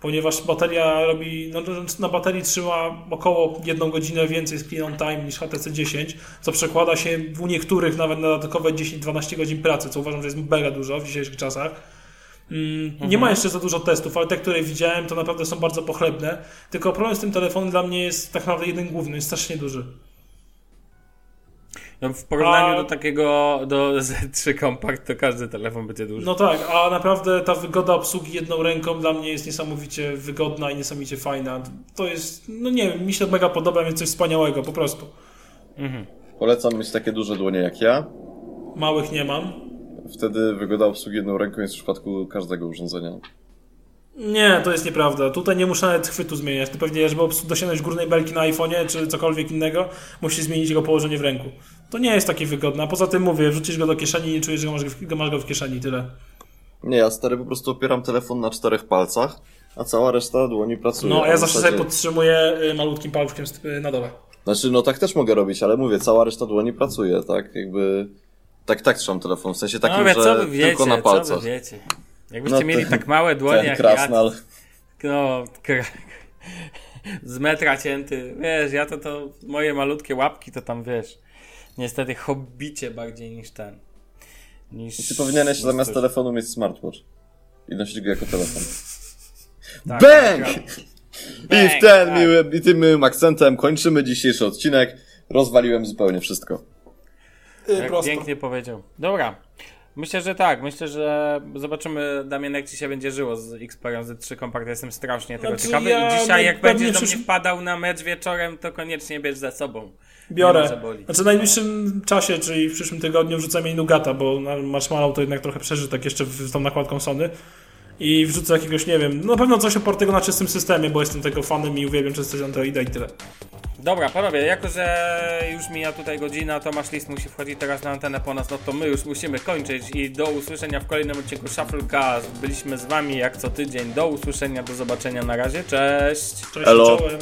ponieważ bateria robi, no, na baterii trzyma około 1 godzinę więcej screen on time niż HTC 10, co przekłada się u niektórych nawet na dodatkowe 10-12 godzin pracy, co uważam, że jest mega dużo w dzisiejszych czasach. Mm, Nie ma jeszcze za dużo testów, ale te, które widziałem, to naprawdę są bardzo pochlebne. Tylko problem z tym telefonem dla mnie jest tak naprawdę jeden główny, jest strasznie duży. No, w porównaniu A- do takiego, do Z3 Compact, to każdy telefon będzie duży. No tak, a naprawdę ta wygoda obsługi jedną ręką dla mnie jest niesamowicie wygodna i niesamowicie fajna. To jest, no nie wiem, mi się mega podoba, więc coś wspaniałego, po prostu. Polecam mieć takie duże dłonie jak ja. Małych nie mam. Wtedy wygoda obsługi jedną ręką jest w przypadku każdego urządzenia. Nie, to jest nieprawda. Tutaj nie muszę nawet chwytu zmieniać. Ty pewnie, żeby dosięgnąć górnej belki na iPhone'ie czy cokolwiek innego, musisz zmienić jego położenie w ręku. To nie jest takie wygodne. A poza tym mówię, wrzucisz go do kieszeni i nie czujesz, że masz, go- masz go w kieszeni, tyle. Nie, ja stary po prostu opieram telefon na czterech palcach, a cała reszta dłoni pracuje. No, a ja zawsze zasadzie- sobie podtrzymuję y, malutkim paluszkiem y, na dole. Znaczy, no tak też mogę robić, ale mówię, cała reszta dłoni pracuje, tak? Jakby. Tak, tak trzymam telefon, w sensie takim, no, mówię, co że wy wiecie, tylko na co palcach. wy wiecie. Jakbyście No, mieli ten- tak małe dłonie Ten jak krasnal. ja, no, kra... z metra cięty, wiesz, ja to, to moje malutkie łapki to tam, wiesz, niestety hobbicie bardziej niż ten. Niż, Ty powinieneś niż zamiast coś. telefonu mieć smartwatch. I nosić go jako telefon. Tak, Bang! tak. I Bang, w ten tak. miły, i tym miłym akcentem kończymy dzisiejszy odcinek. Rozwaliłem zupełnie wszystko. Jak prosto. pięknie powiedział. Dobra. Myślę, że tak. Myślę, że zobaczymy, Damian, jak ci się będzie żyło z Xperion Z3 Compact. Jestem strasznie tego Znaczy, ciekawy. ja I dzisiaj, jak będziesz do mnie wpadał na mecz wieczorem, to koniecznie bierz ze sobą. Biorę. Znaczy w najbliższym czasie, czyli w przyszłym tygodniu wrzucę mi Nugata, bo Marshmallow to jednak trochę przeżył tak jeszcze w, z tą nakładką Sony. I wrzucę jakiegoś, nie wiem, no na pewno coś opartego na czystym systemie, bo jestem tego fanem i uwielbiam czystość Androida i tyle. Dobra, panowie, jako że już mija tutaj godzina, Tomasz List musi wchodzić teraz na antenę po nas, no to my już musimy kończyć i do usłyszenia w kolejnym odcinku Shufflecast. Byliśmy z wami jak co tydzień. Do usłyszenia, do zobaczenia, na razie, cześć! Cześć, czołem.